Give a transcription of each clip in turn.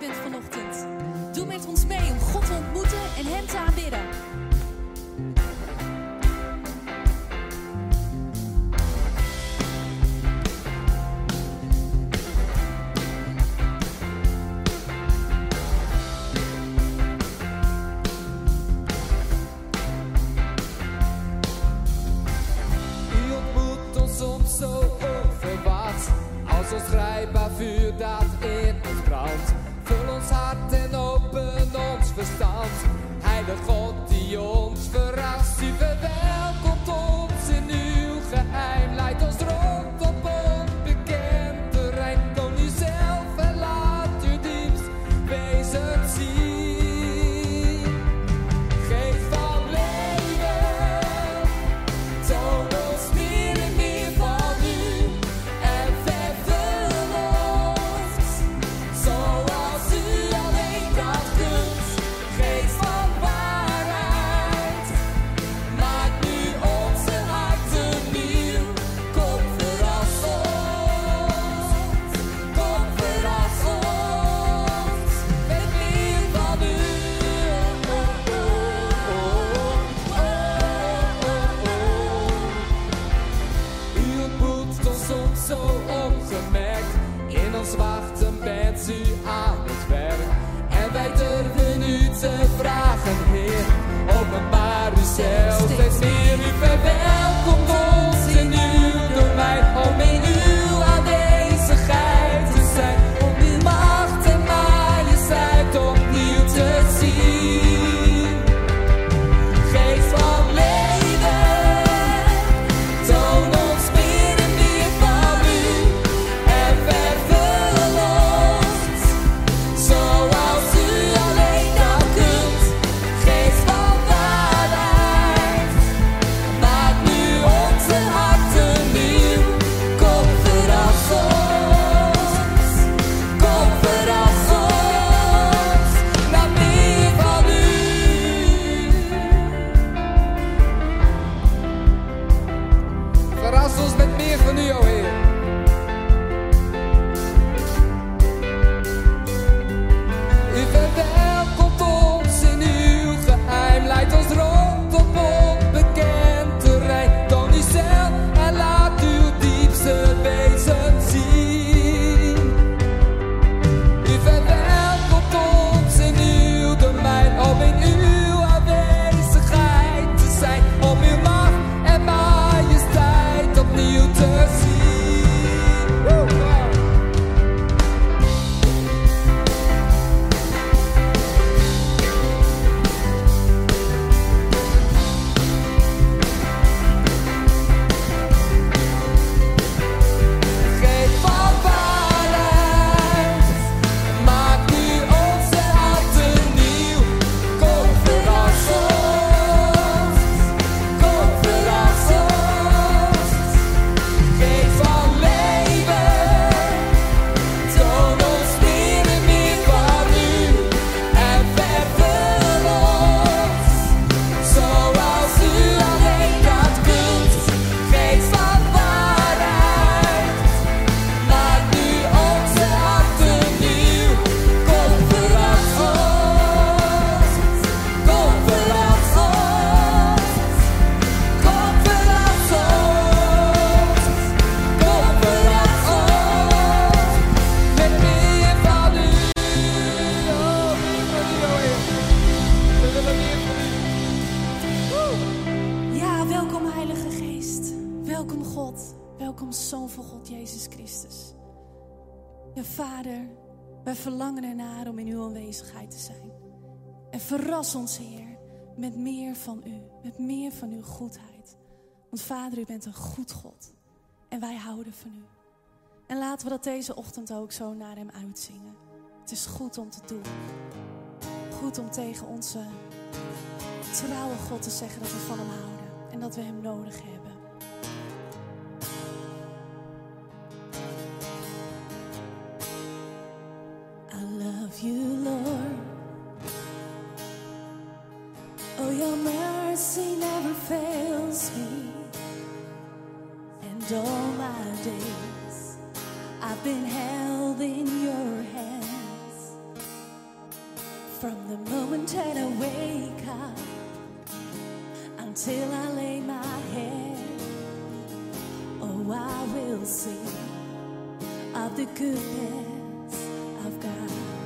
Kaybınız sunumu een goed God. En wij houden van u. En laten we dat deze ochtend ook zo naar hem uitzingen. Het is goed om te doen. Goed om tegen onze trouwe God te zeggen dat we van hem houden. En dat we hem nodig hebben. You Lord, oh, your mercy never fails me. And all my days I've been held in your hands. From the moment that I wake up until I lay my head, oh, I will sing of the goodness of God.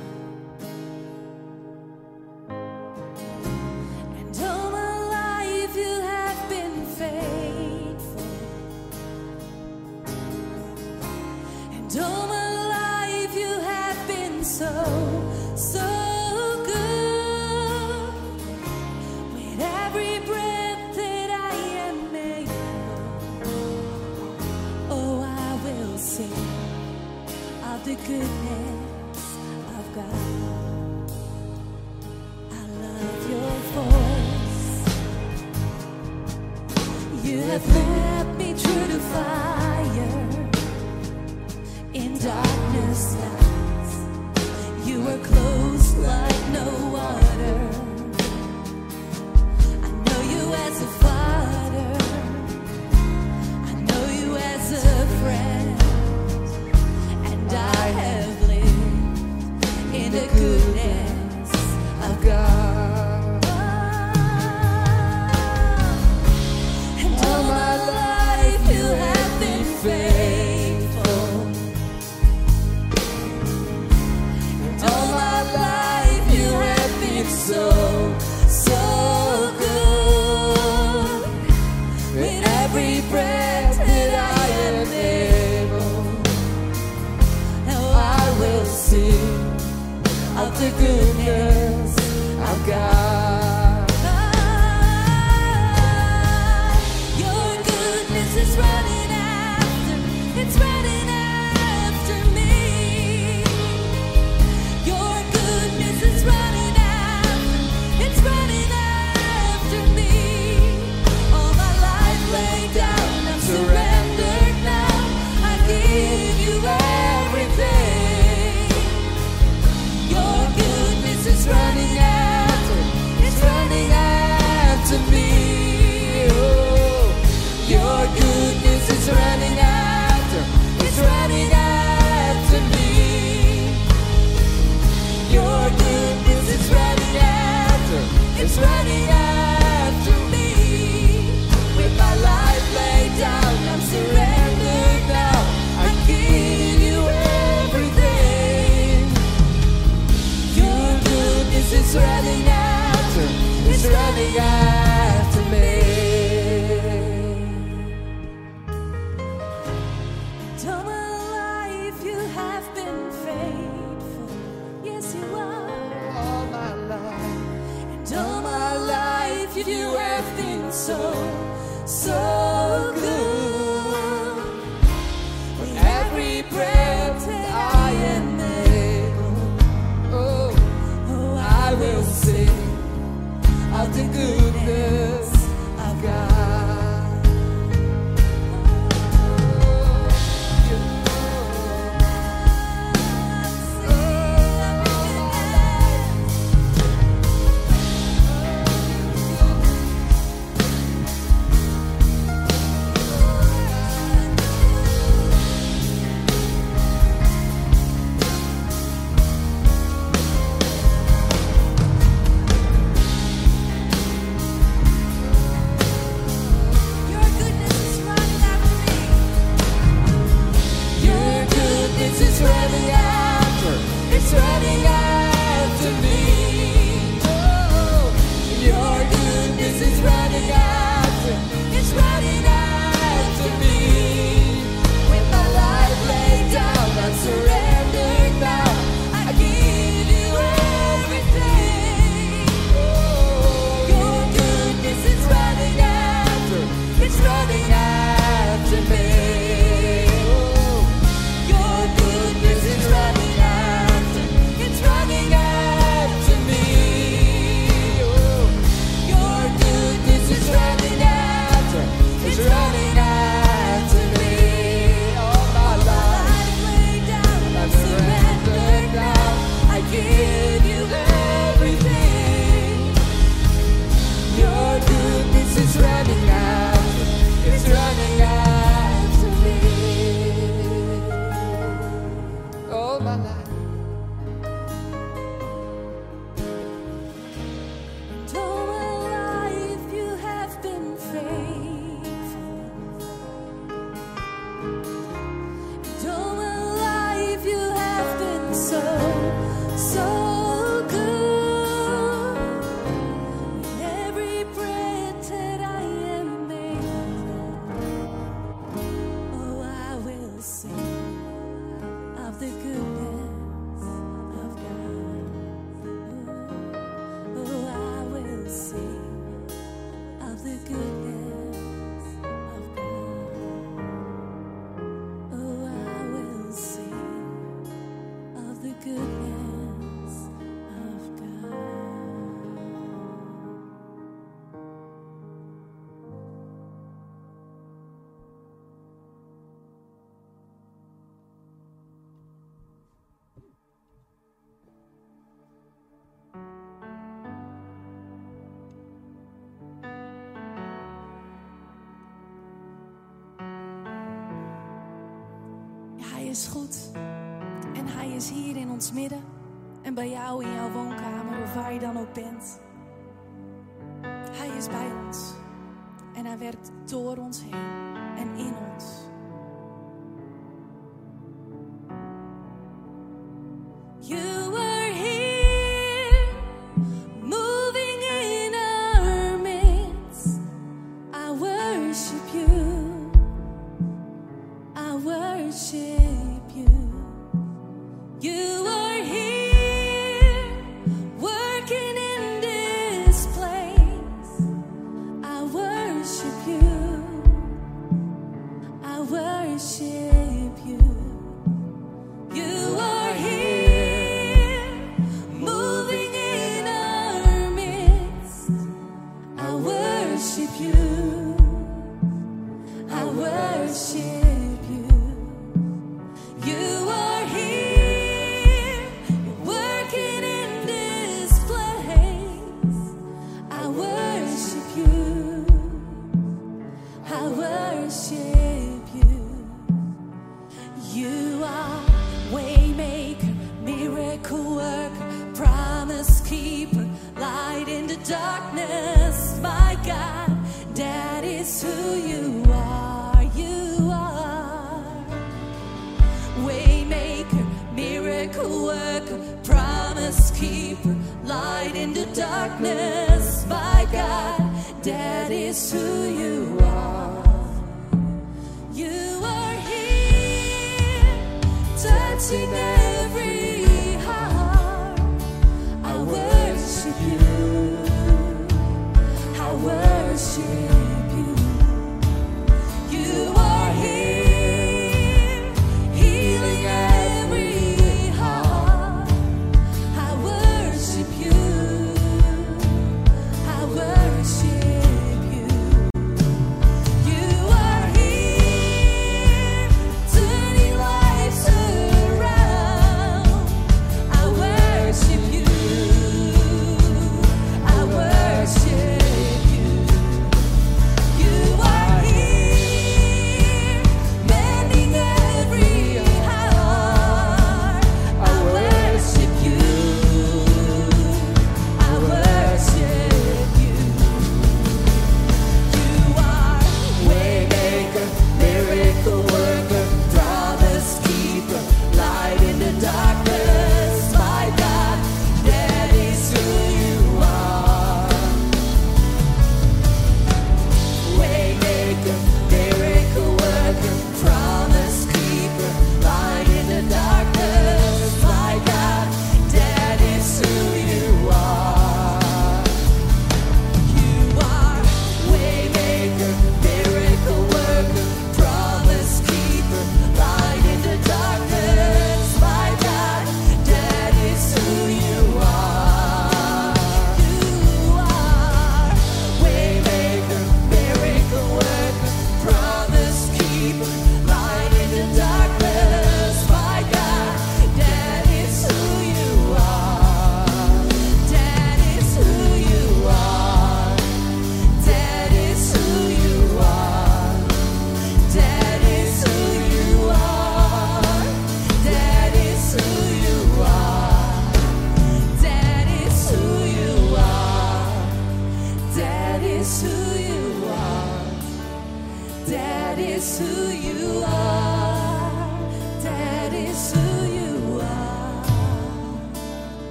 En Hij is hier in ons midden en bij jou in jouw woonkamer of waar je dan ook bent. Hij is bij ons en Hij werkt door ons heen en in ons.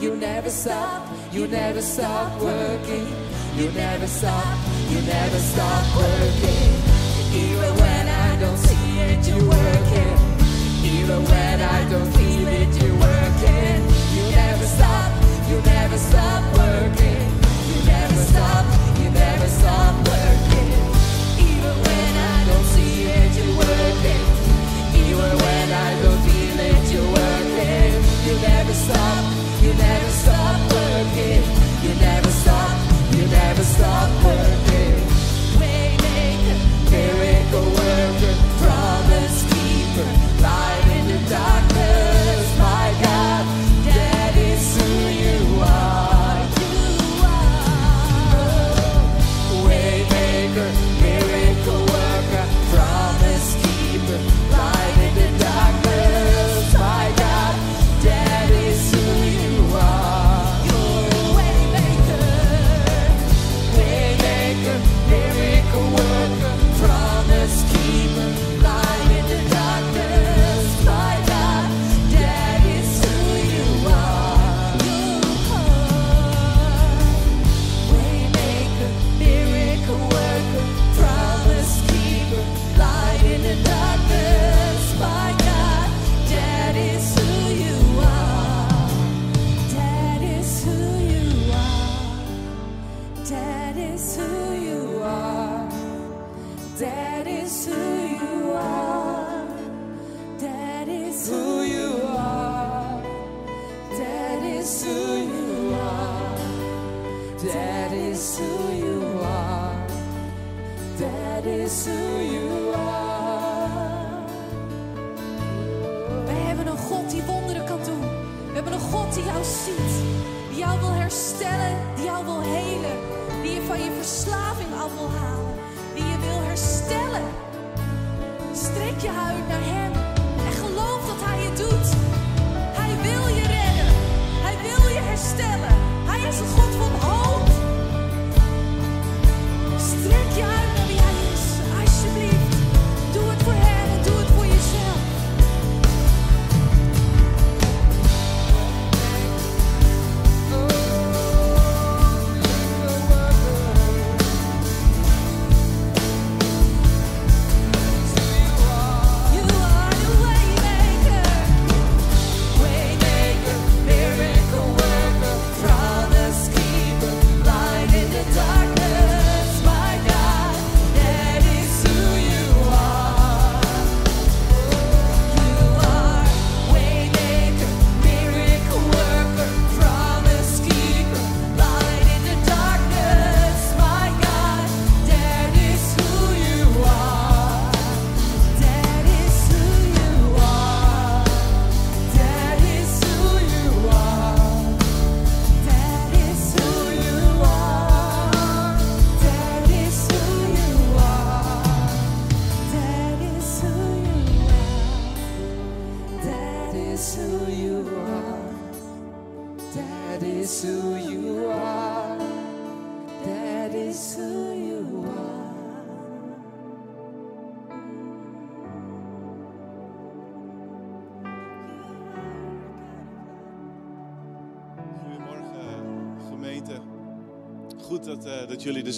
You never stop, you never stop working. You never stop, you never stop working. Even when I don't see it, you're working. Even when I don't feel it, you're working. You never stop, you never stop working.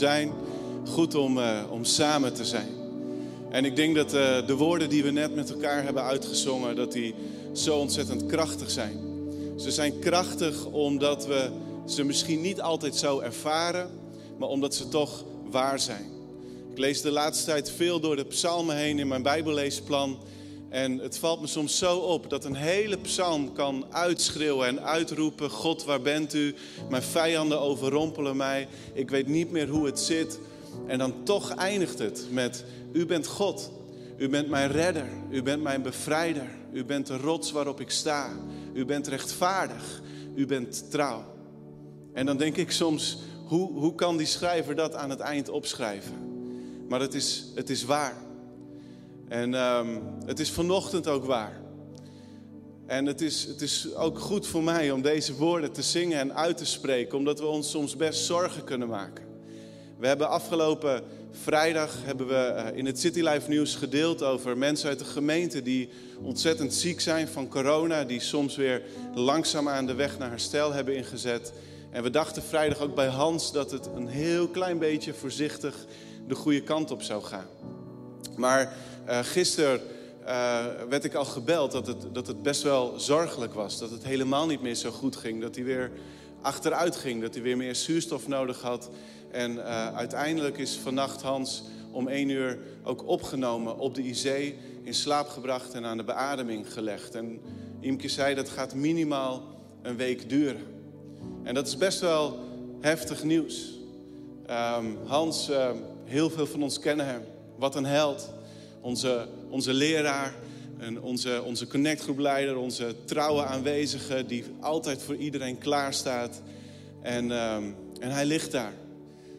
Zijn. Goed om, eh, om samen te zijn. En ik denk dat eh, de woorden die we net met elkaar hebben uitgezongen, dat die zo ontzettend krachtig zijn. Ze zijn krachtig omdat we ze misschien niet altijd zo ervaren, maar omdat ze toch waar zijn. Ik lees de laatste tijd veel door de psalmen heen in mijn bijbelleesplan. En het valt me soms zo op dat een hele psalm kan uitschreeuwen en uitroepen: God, waar bent u? Mijn vijanden overrompelen mij. Ik weet niet meer hoe het zit. En dan toch eindigt het met: U bent God. U bent mijn redder. U bent mijn bevrijder. U bent de rots waarop ik sta. U bent rechtvaardig. U bent trouw. En dan denk ik soms: hoe, hoe kan die schrijver dat aan het eind opschrijven? Maar het is, het is waar. En ehm, het is vanochtend ook waar. En het is, het is ook goed voor mij om deze woorden te zingen en uit te spreken, omdat we ons soms best zorgen kunnen maken. We hebben afgelopen vrijdag hebben we eh, in het City Life nieuws gedeeld over mensen uit de gemeente die ontzettend ziek zijn van corona, die soms weer langzaam aan de weg naar herstel hebben ingezet. En we dachten vrijdag ook bij Hans dat het een heel klein beetje voorzichtig de goede kant op zou gaan. Maar uh, gisteren uh, werd ik al gebeld dat het, dat het best wel zorgelijk was. Dat het helemaal niet meer zo goed ging. Dat hij weer achteruit ging. Dat hij weer meer zuurstof nodig had. En uh, uiteindelijk is vannacht Hans om één uur ook opgenomen op de IC. In slaap gebracht en aan de beademing gelegd. En Imke zei dat gaat minimaal een week duren. En dat is best wel heftig nieuws. Um, Hans, heel veel van ons kennen hem. Wat een held. Onze, onze leraar en onze, onze connectgroepleider, onze trouwe aanwezige die altijd voor iedereen klaar staat. En, um, en hij ligt daar.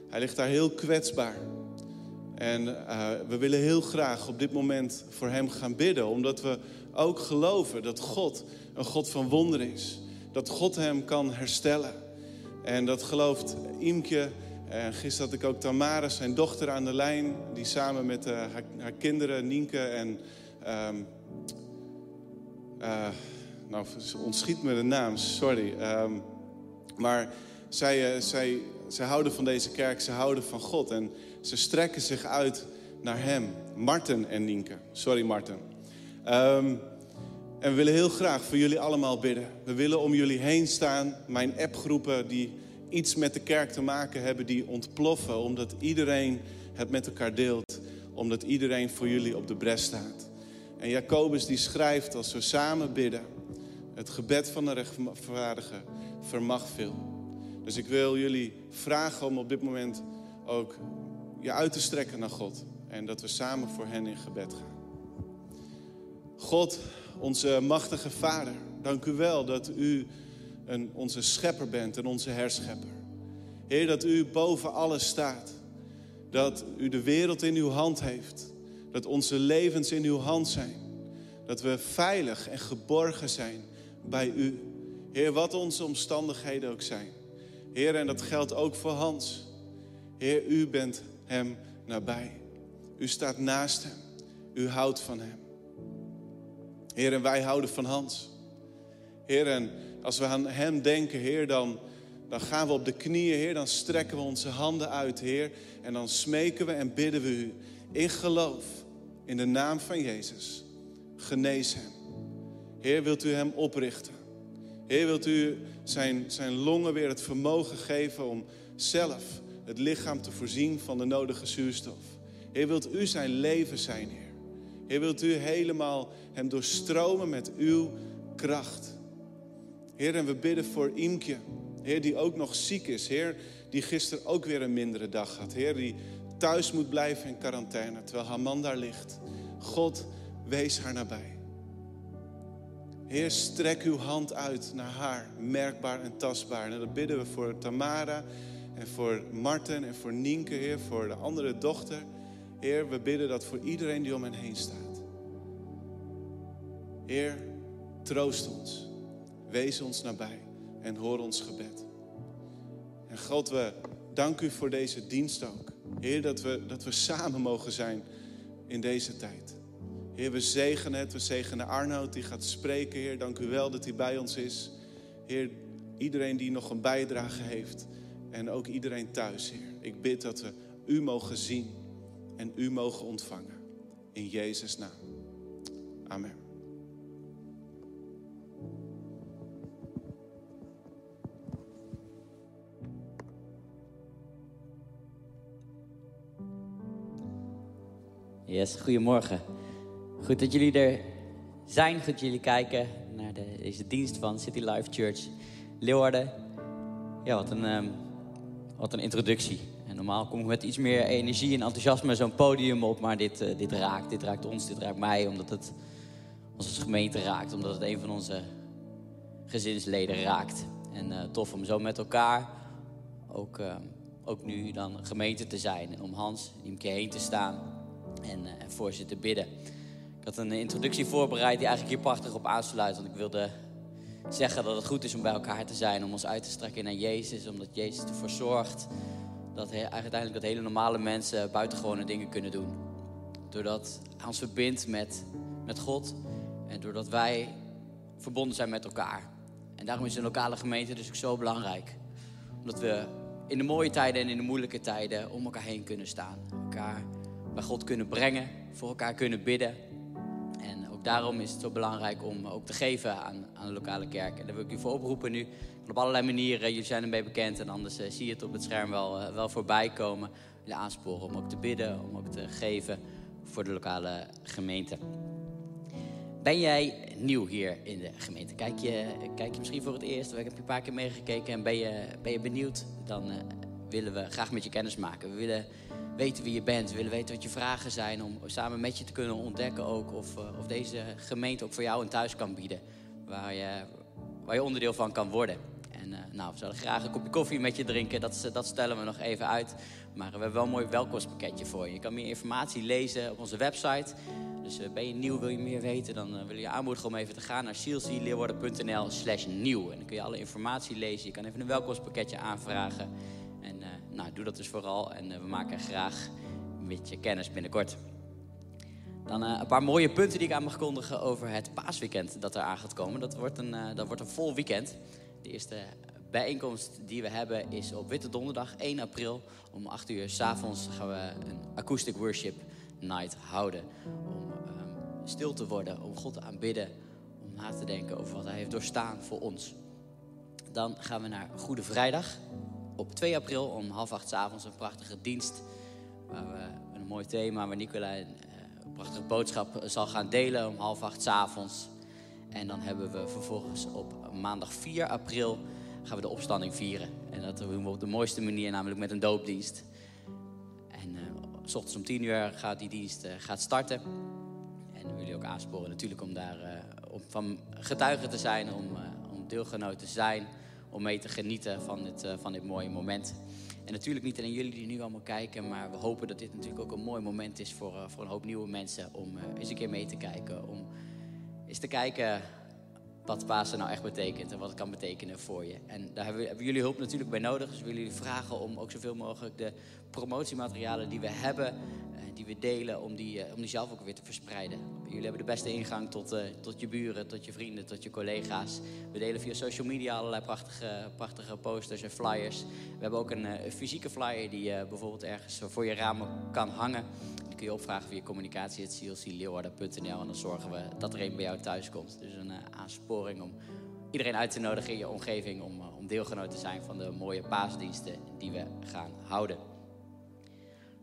Hij ligt daar heel kwetsbaar. En uh, we willen heel graag op dit moment voor hem gaan bidden, omdat we ook geloven dat God een God van wonderen is. Dat God hem kan herstellen. En dat gelooft Imke. En gisteren had ik ook Tamara, zijn dochter, aan de lijn. Die samen met uh, haar, kinderen, Nienke en... Um, uh, nou, ontschiet me de naam, sorry. Um, maar zij, zij, zij houden van deze kerk, ze houden van God. En ze strekken zich uit naar hem. Marten en Nienke. Sorry, Marten. Um, en we willen heel graag voor jullie allemaal bidden. We willen om jullie heen staan. Mijn appgroepen die iets met de kerk te maken hebben, die ontploffen. Omdat iedereen het met elkaar deelt. Omdat iedereen voor jullie op de bres staat. En Jacobus die schrijft als we samen bidden. Het gebed van de rechtvaardige vermag veel. Dus ik wil jullie vragen om op dit moment ook je uit te strekken naar God. En dat we samen voor hen in gebed gaan. God, onze machtige Vader, dank u wel dat u een, onze schepper bent en onze herschepper. Heer, dat u boven alles staat. Dat u de wereld in uw hand heeft. Dat onze levens in uw hand zijn. Dat we veilig en geborgen zijn bij u. Heer, wat onze omstandigheden ook zijn. Heer, en dat geldt ook voor Hans. Heer, u bent hem nabij. U staat naast hem. U houdt van hem. Heer, en wij houden van Hans. Heer, en als we aan Hem denken, Heer, dan, dan gaan we op de knieën, Heer. Dan strekken we onze handen uit, Heer. En dan smeken we en bidden we U in geloof, in de naam van Jezus. Genees Hem. Heer, wilt U Hem oprichten? Heer, wilt U zijn, zijn longen weer het vermogen geven om zelf het lichaam te voorzien van de nodige zuurstof? Heer, wilt U zijn leven zijn, Heer? Heer, wilt U helemaal Hem doorstromen met Uw kracht? Heer, en we bidden voor Imke. Heer, die ook nog ziek is. Heer, die gisteren ook weer een mindere dag had. Heer, die thuis moet blijven in quarantaine, terwijl haar man daar ligt. God, wees haar nabij. Heer, strek uw hand uit naar haar, merkbaar en tastbaar. En dat bidden we voor Tamara en voor Marten en voor Nienke, Heer, voor de andere dochter. Heer, we bidden dat voor iedereen die om hen heen staat. Heer, troost ons. Wees ons nabij en hoor ons gebed. En God, we danken u voor deze dienst ook. Heer, dat we, dat we samen mogen zijn in deze tijd. Heer, we zegenen het. We zegenen Arnoud die gaat spreken. Heer, dank u wel dat hij bij ons is. Heer, iedereen die nog een bijdrage heeft. En ook iedereen thuis, Heer. Ik bid dat we u mogen zien en u mogen ontvangen. In Jezus' naam. Amen. Yes, goedemorgen. Goed dat jullie er zijn. Goed dat jullie kijken naar de, deze dienst van City Life Church Leeuwarden. Ja, wat een, wat een introductie. En normaal kom ik met iets meer energie en enthousiasme zo'n podium op. Maar dit, uh, dit raakt, dit raakt ons, dit raakt mij. Omdat het onze gemeente raakt. Omdat het een van onze gezinsleden raakt. En uh, tof om zo met elkaar ook, uh, ook nu dan gemeente te zijn. Om Hans en Imke heen te staan en, uh, en voor ze bidden. Ik had een introductie voorbereid die eigenlijk hier prachtig op aansluit. Want ik wilde zeggen dat het goed is om bij elkaar te zijn. Om ons uit te strekken naar Jezus. Omdat Jezus ervoor zorgt dat he- uiteindelijk dat hele normale mensen buitengewone dingen kunnen doen. Doordat hij ons verbindt met, met God en doordat wij verbonden zijn met elkaar. En daarom is een lokale gemeente dus ook zo belangrijk. Omdat we in de mooie tijden en in de moeilijke tijden om elkaar heen kunnen staan. Elkaar bij God kunnen brengen, voor elkaar kunnen bidden. En ook daarom is het zo belangrijk om ook te geven aan, aan de lokale kerk. En daar wil ik u voor oproepen nu. Op allerlei manieren, jullie zijn ermee bekend en anders eh, zie je het op het scherm wel, eh, wel voorbij komen. Jullie aansporen om ook te bidden, om ook te geven voor de lokale gemeente. Ben jij nieuw hier in de gemeente? Kijk je, kijk je misschien voor het eerst, of heb je een paar keer meegekeken en ben je, ben je benieuwd? Dan eh, willen we graag met je kennis maken. We willen weten wie je bent, we willen weten wat je vragen zijn, om samen met je te kunnen ontdekken ook of, eh, of deze gemeente ook voor jou een thuis kan bieden. Waar je, waar je onderdeel van kan worden. En eh, nou, we zouden graag een kopje koffie met je drinken, dat, dat stellen we nog even uit. Maar we hebben wel een mooi welkomstpakketje voor je. Je kan meer informatie lezen op onze website. Dus eh, ben je nieuw, wil je meer weten, dan wil je aanmoedigen om even te gaan naar sielsieleeuwarden.nl slash nieuw. En dan kun je alle informatie lezen. Je kan even een welkomstpakketje aanvragen. En nou, doe dat dus vooral. En eh, we maken graag met je kennis binnenkort. Dan eh, een paar mooie punten die ik aan mag kondigen over het paasweekend dat eraan gaat komen. Dat wordt een, eh, dat wordt een vol weekend. De eerste bijeenkomst die we hebben is op Witte Donderdag 1 april. Om 8 uur s'avonds gaan we een acoustic worship night houden. Om ehm, stil te worden, om God te aanbidden. Om na te denken over wat hij heeft doorstaan voor ons. Dan gaan we naar Goede Vrijdag. Op 2 april om half acht avonds een prachtige dienst. Waar we een mooi thema, waar Nicola een, eh, prachtige boodschap zal gaan delen om half acht avonds. En dan hebben we vervolgens op maandag 4 april gaan we de opstanding vieren. En dat doen we op de mooiste manier, namelijk met een doopdienst. En eh, s ochtends om 10 uur gaat die dienst eh, gaat starten. En we willen ook aansporen natuurlijk om daar eh, om van getuige te zijn, om, eh, om deelgenoot te zijn, om mee te genieten van dit, eh, van dit mooie moment. En natuurlijk niet alleen jullie die nu allemaal kijken, maar we hopen dat dit natuurlijk ook een mooi moment is voor, eh, voor een hoop nieuwe mensen om eh, eens een keer mee te kijken. Om eens te kijken wat Pasen nou echt betekent en wat het kan betekenen voor je. En daar hebben, we- hebben jullie hulp natuurlijk bij nodig. Dus we willen jullie vragen om ook zoveel mogelijk de promotiematerialen die we hebben, eh, die we delen, om die, eh, om die zelf ook weer te verspreiden. Jullie hebben de beste ingang tot, eh, tot je buren, tot je vrienden, tot je collega's. We delen via social media allerlei prachtige, prachtige posters en flyers. We hebben ook een fysieke flyer die bijvoorbeeld ergens voor je ramen kan hangen. Die kun je opvragen via communicatie.clcleeuwarden.nl en dan zorgen we dat er een bij jou thuis komt. Dus een eh, om iedereen uit te nodigen in je omgeving om, eh, om deelgenoot te zijn van de mooie paasdiensten die we gaan houden.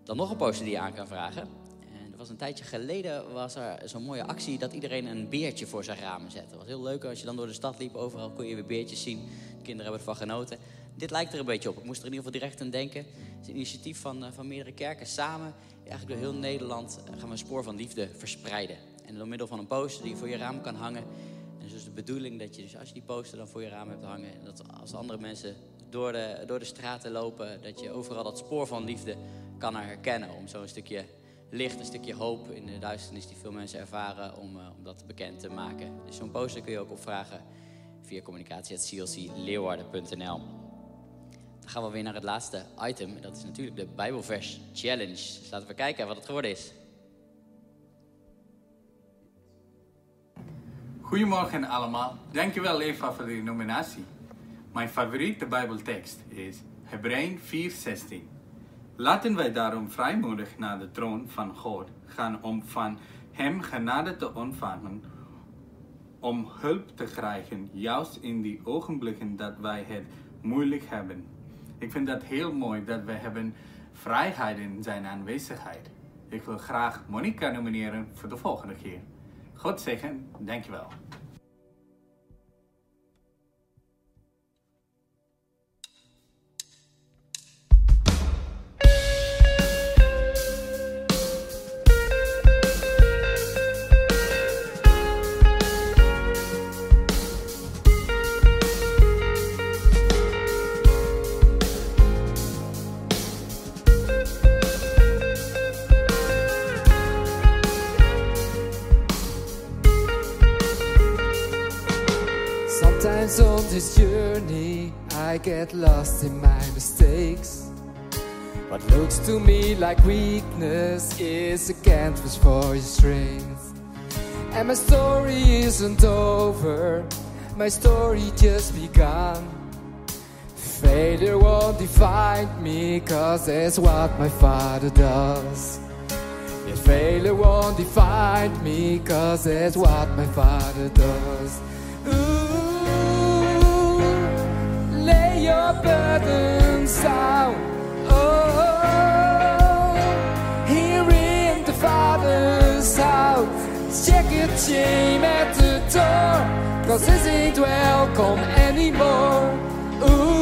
Dan nog een poster die je aan kan vragen. En er was een tijdje geleden was er zo'n mooie actie dat iedereen een beertje voor zijn ramen zette. Dat was heel leuk als je dan door de stad liep. Overal kon je weer beertjes zien. De kinderen hebben ervan genoten. Dit lijkt er een beetje op. Ik moest er in ieder geval direct aan denken. Het is een initiatief van, eh, van meerdere kerken samen. Eigenlijk door heel Nederland eh, gaan we een spoor van liefde verspreiden. En door middel van een poster die je voor je raam kan hangen. Dus de bedoeling dat je, dus als je die poster dan voor je raam hebt hangen, en dat als andere mensen door de, door de straten lopen, dat je overal dat spoor van liefde kan herkennen. Om zo een stukje licht, een stukje hoop in de duisternis die veel mensen ervaren, om, eh, om dat bekend te maken. Dus zo'n poster kun je ook opvragen via communicatie.clcleeuwarden.nl. Dan gaan we weer naar het laatste item. En dat is natuurlijk de Bijbelvers Challenge. Dus laten we kijken wat het geworden is. Goedemorgen allemaal. Dankjewel Eva voor de nominatie. Mijn favoriete Bijbeltekst is Hebreeën 4:16. Laten wij daarom vrijmoedig naar de troon van God gaan om van Hem genade te ontvangen, om hulp te krijgen, juist in die ogenblikken dat wij het moeilijk hebben. Ik vind dat heel mooi dat we hebben vrijheid in zijn aanwezigheid. Ik wil graag Monica nomineren voor de volgende keer. God zegen, dankjewel. On this journey, I get lost in my mistakes. What looks to me like weakness is a canvas for your strength. And my story isn't over, my story just begun. Failure won't define me, cause that's what my father does. Yeah, failure won't define me, cause that's what my father does. Your burdens down. Oh, here in the Father's house. Check your shame at the door, cause this ain't welcome anymore. Ooh,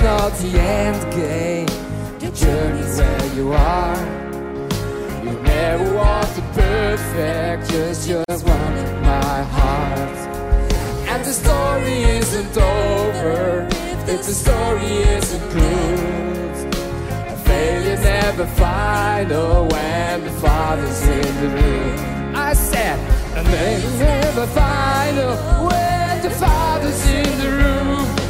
Arrival's not the end game, the journey's where you are. You never want the perfect, just just want my heart. And the story isn't over if the story isn't good. A failure never final when the father's in the room. I said, a failure never final when the father's in the room.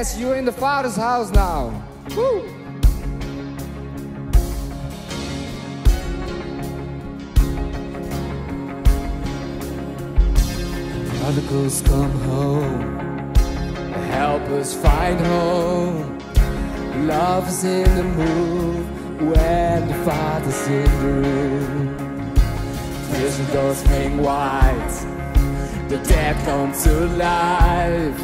Yes, you're in the Father's house now. Woo! Prodigals come home, help us find home. Love is in the move when the Father's in the room. Prison doors hang wide, the dead come to life.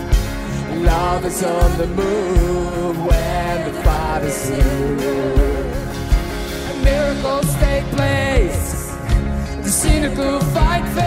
Love is on the move when the Father's in the room. Miracles take place, the cynical find faith.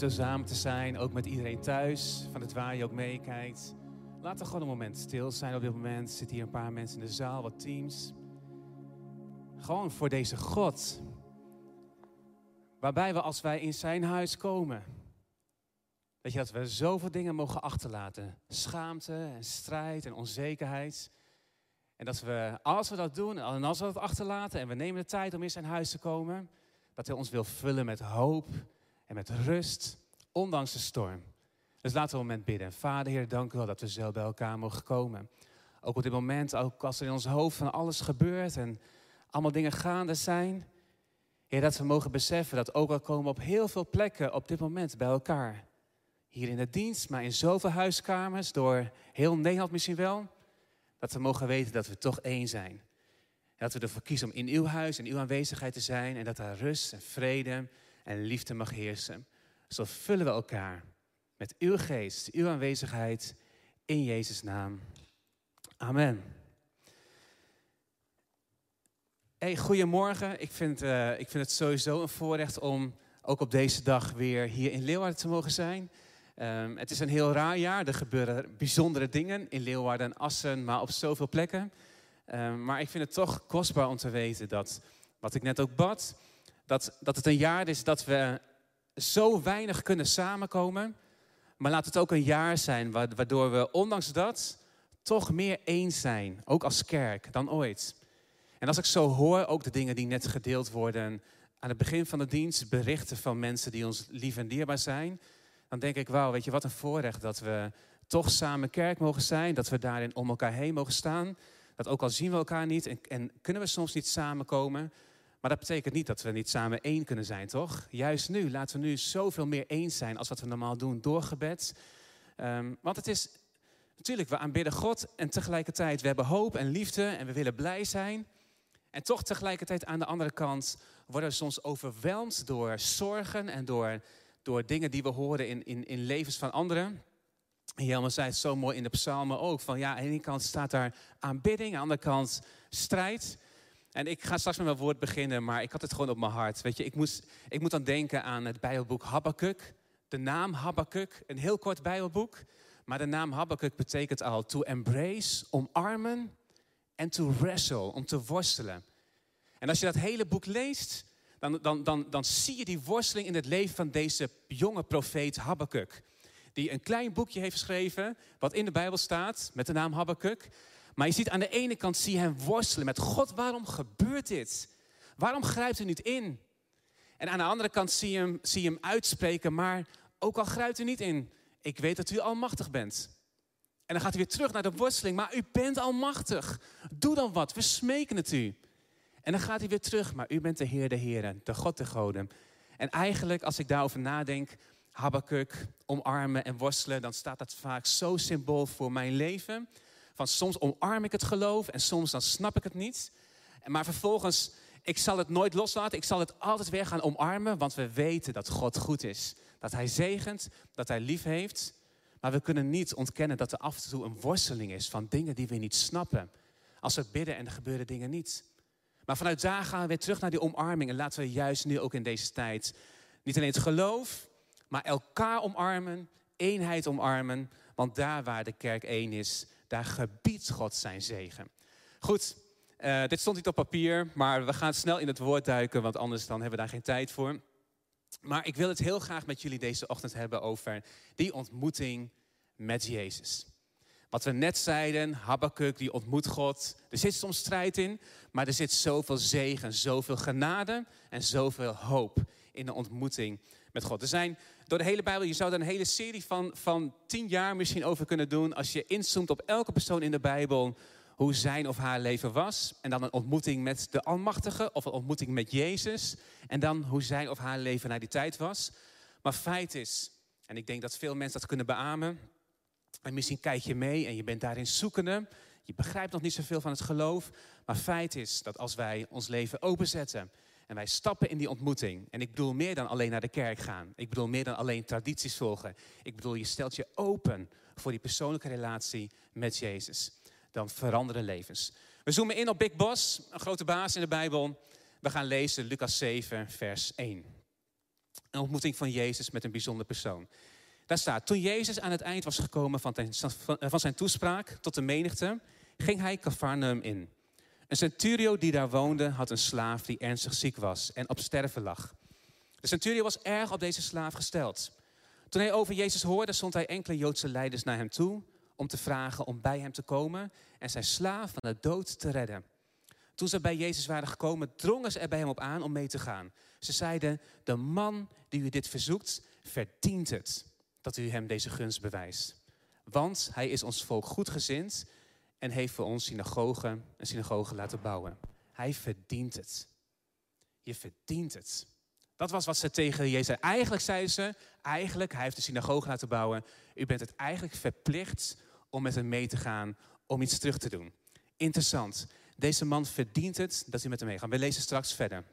zo samen te zijn, ook met iedereen thuis, van het waar je ook meekijkt. Laten we gewoon een moment stil zijn op dit moment. Zitten hier een paar mensen in de zaal, wat teams. Gewoon voor deze God. Waarbij we als wij in zijn huis komen, weet je dat we zoveel dingen mogen achterlaten. Schaamte en strijd en onzekerheid. En dat we, als we dat doen en als we dat achterlaten en we nemen de tijd om in zijn huis te komen, dat hij ons wil vullen met hoop en met rust, ondanks de storm. Dus laten we een moment bidden. Vader, Heer, dank u wel dat we zo bij elkaar mogen komen. Ook op dit moment, ook als er in ons hoofd van alles gebeurt en allemaal dingen gaande zijn. Heer, dat we mogen beseffen dat ook al komen op heel veel plekken op dit moment bij elkaar. Hier in de dienst, maar in zoveel huiskamers, door heel Nederland misschien wel. Dat we mogen weten dat we toch één zijn. En dat we ervoor kiezen om in uw huis, in uw aanwezigheid te zijn. En dat daar rust en vrede en liefde mag heersen. Zo vullen we elkaar met uw geest, uw aanwezigheid in Jezus' naam. Amen. Hey, goedemorgen. Ik vind, uh, ik vind het sowieso een voorrecht om ook op deze dag weer hier in Leeuwarden te mogen zijn. Um, het is een heel raar jaar. Er gebeuren bijzondere dingen in Leeuwarden en Assen, maar op zoveel plekken. Um, maar ik vind het toch kostbaar om te weten dat, wat ik net ook bad, dat, dat het een jaar is dat we zo weinig kunnen samenkomen. Maar laat het ook een jaar zijn waardoor we ondanks dat toch meer eens zijn, ook als kerk, dan ooit. En als ik zo hoor, ook de dingen die net gedeeld worden aan het begin van de dienst, berichten van mensen die ons lief en dierbaar zijn, dan denk ik, wauw, weet je wat een voorrecht dat we toch samen kerk mogen zijn, dat we daarin om elkaar heen mogen staan. Dat ook al zien we elkaar niet en, en kunnen we soms niet samenkomen, maar dat betekent niet dat we niet samen één kunnen zijn, toch? Juist nu, laten we nu zoveel meer eens zijn als wat we normaal doen door gebed. Um, want het is natuurlijk, we aanbidden God en tegelijkertijd we hebben hoop en liefde en we willen blij zijn. En toch tegelijkertijd aan de andere kant worden we soms overweldigd door zorgen en door, door dingen die we horen in, in, in levens van anderen. Jelmer zei het zo mooi in de psalmen ook. Van ja, aan de ene kant staat daar aanbidding, aan de andere kant strijd. En ik ga straks met mijn woord beginnen, maar ik had het gewoon op mijn hart. Weet je, ik, moest, ik moet dan denken aan het Bijbelboek Habakkuk. De naam Habakkuk, een heel kort Bijbelboek. Maar de naam Habakkuk betekent al to embrace, omarmen en to wrestle, om te worstelen. En als je dat hele boek leest, dan, dan, dan, dan zie je die worsteling in het leven van deze jonge profeet Habakkuk. Die een klein boekje heeft geschreven, wat in de Bijbel staat, met de naam Habakkuk. Maar je ziet aan de ene kant zie je hem worstelen met God, waarom gebeurt dit? Waarom grijpt u niet in? En aan de andere kant zie je hem, zie hem uitspreken, maar ook al grijpt u niet in, ik weet dat u almachtig bent. En dan gaat hij weer terug naar de worsteling, maar u bent almachtig. Doe dan wat, we smeken het u. En dan gaat hij weer terug, maar u bent de Heer de Heren, de God de Goden. En eigenlijk, als ik daarover nadenk, Habakkuk, omarmen en worstelen, dan staat dat vaak zo symbool voor mijn leven. Soms omarm ik het geloof en soms dan snap ik het niet. Maar vervolgens, ik zal het nooit loslaten. Ik zal het altijd weer gaan omarmen, want we weten dat God goed is. Dat Hij zegent, dat Hij lief heeft. Maar we kunnen niet ontkennen dat er af en toe een worsteling is van dingen die we niet snappen. Als we bidden en er gebeuren dingen niet. Maar vanuit daar gaan we weer terug naar die omarming. En laten we juist nu ook in deze tijd niet alleen het geloof, maar elkaar omarmen, eenheid omarmen. Want daar waar de kerk één is, daar gebiedt God zijn zegen. Goed, uh, dit stond niet op papier, maar we gaan snel in het woord duiken, want anders dan hebben we daar geen tijd voor. Maar ik wil het heel graag met jullie deze ochtend hebben over die ontmoeting met Jezus. Wat we net zeiden, Habakkuk die ontmoet God. Er zit soms strijd in, maar er zit zoveel zegen, zoveel genade en zoveel hoop in de ontmoeting met God. Er zijn door de hele Bijbel, je zou daar een hele serie van, van tien jaar misschien over kunnen doen. Als je inzoomt op elke persoon in de Bijbel, hoe zijn of haar leven was. En dan een ontmoeting met de Almachtige of een ontmoeting met Jezus. En dan hoe zijn of haar leven naar die tijd was. Maar feit is, en ik denk dat veel mensen dat kunnen beamen. En misschien kijk je mee en je bent daarin zoekende. Je begrijpt nog niet zoveel van het geloof. Maar feit is dat als wij ons leven openzetten en wij stappen in die ontmoeting. En ik bedoel meer dan alleen naar de kerk gaan. Ik bedoel meer dan alleen tradities volgen. Ik bedoel, je stelt je open voor die persoonlijke relatie met Jezus. Dan veranderen levens. We zoomen in op Big Boss, een grote baas in de Bijbel. We gaan lezen Lucas 7, vers 1. Een ontmoeting van Jezus met een bijzonder persoon. Daar staat, toen Jezus aan het eind was gekomen van, zijn toespraak tot de menigte, ging hij Cafarnaum in. Een centurio die daar woonde had een slaaf die ernstig ziek was en op sterven lag. De centurio was erg op deze slaaf gesteld. Toen hij over Jezus hoorde, zond hij enkele Joodse leiders naar hem toe om te vragen om bij hem te komen en zijn slaaf van de dood te redden. Toen ze bij Jezus waren gekomen, drongen ze er bij hem op aan om mee te gaan. Ze zeiden, de man die u dit verzoekt, verdient het dat u hem deze gunst bewijst. Want hij is ons volk goedgezind en heeft voor ons synagogen, een synagoge laten bouwen. Hij verdient het. Je verdient het. Dat was wat ze tegen Jezus. Eigenlijk zeiden ze, eigenlijk, hij heeft de synagoge laten bouwen. U bent het eigenlijk verplicht om met hem mee te gaan, om iets terug te doen. Interessant. Deze man verdient het dat u met hem meegaat. We lezen straks verder.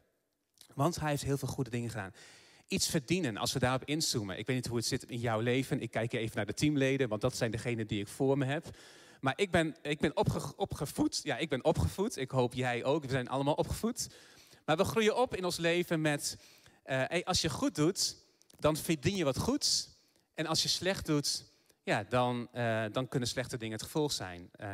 Want hij heeft heel veel goede dingen gedaan. Iets verdienen, als we daarop inzoomen. Ik weet niet hoe het zit in jouw leven. Ik kijk even naar de teamleden, want dat zijn degenen die ik voor me heb. Maar ik ben, ik ben opgevoed. Ja, ik ben opgevoed. Ik hoop jij ook. We zijn allemaal opgevoed. Maar we groeien op in ons leven met... Uh, als je goed doet, dan verdien je wat goeds. En als je slecht doet, ja, dan, uh, dan kunnen slechte dingen het gevolg zijn. Uh,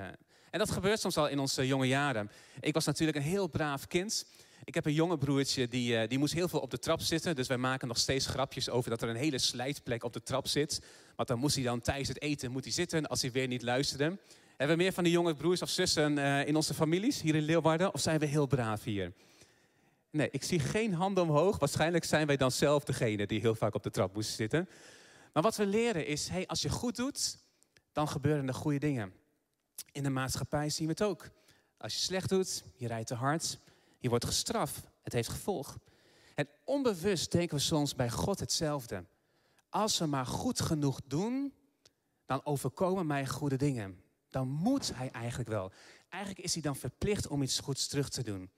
en dat gebeurt soms al in onze jonge jaren. Ik was natuurlijk een heel braaf kind. Ik heb een jonge broertje, die, uh, die moest heel veel op de trap zitten. Dus wij maken nog steeds grapjes over dat er een hele slijtplek op de trap zit. Want dan moest hij dan tijdens het eten moet hij zitten als hij weer niet luisterde. Hebben we meer van die jonge broers of zussen uh, in onze families hier in Leeuwarden? Of zijn we heel braaf hier? Nee, ik zie geen handen omhoog. Waarschijnlijk zijn wij dan zelf degene die heel vaak op de trap moesten zitten. Maar wat we leren is, hey, als je goed doet, dan gebeuren er goede dingen. In de maatschappij zien we het ook. Als je slecht doet, je rijdt te hard, je wordt gestraft. Het heeft gevolg. En onbewust denken we soms bij God hetzelfde. Als we maar goed genoeg doen, dan overkomen mij goede dingen. Dan moet hij eigenlijk wel. Eigenlijk is hij dan verplicht om iets goeds terug te doen.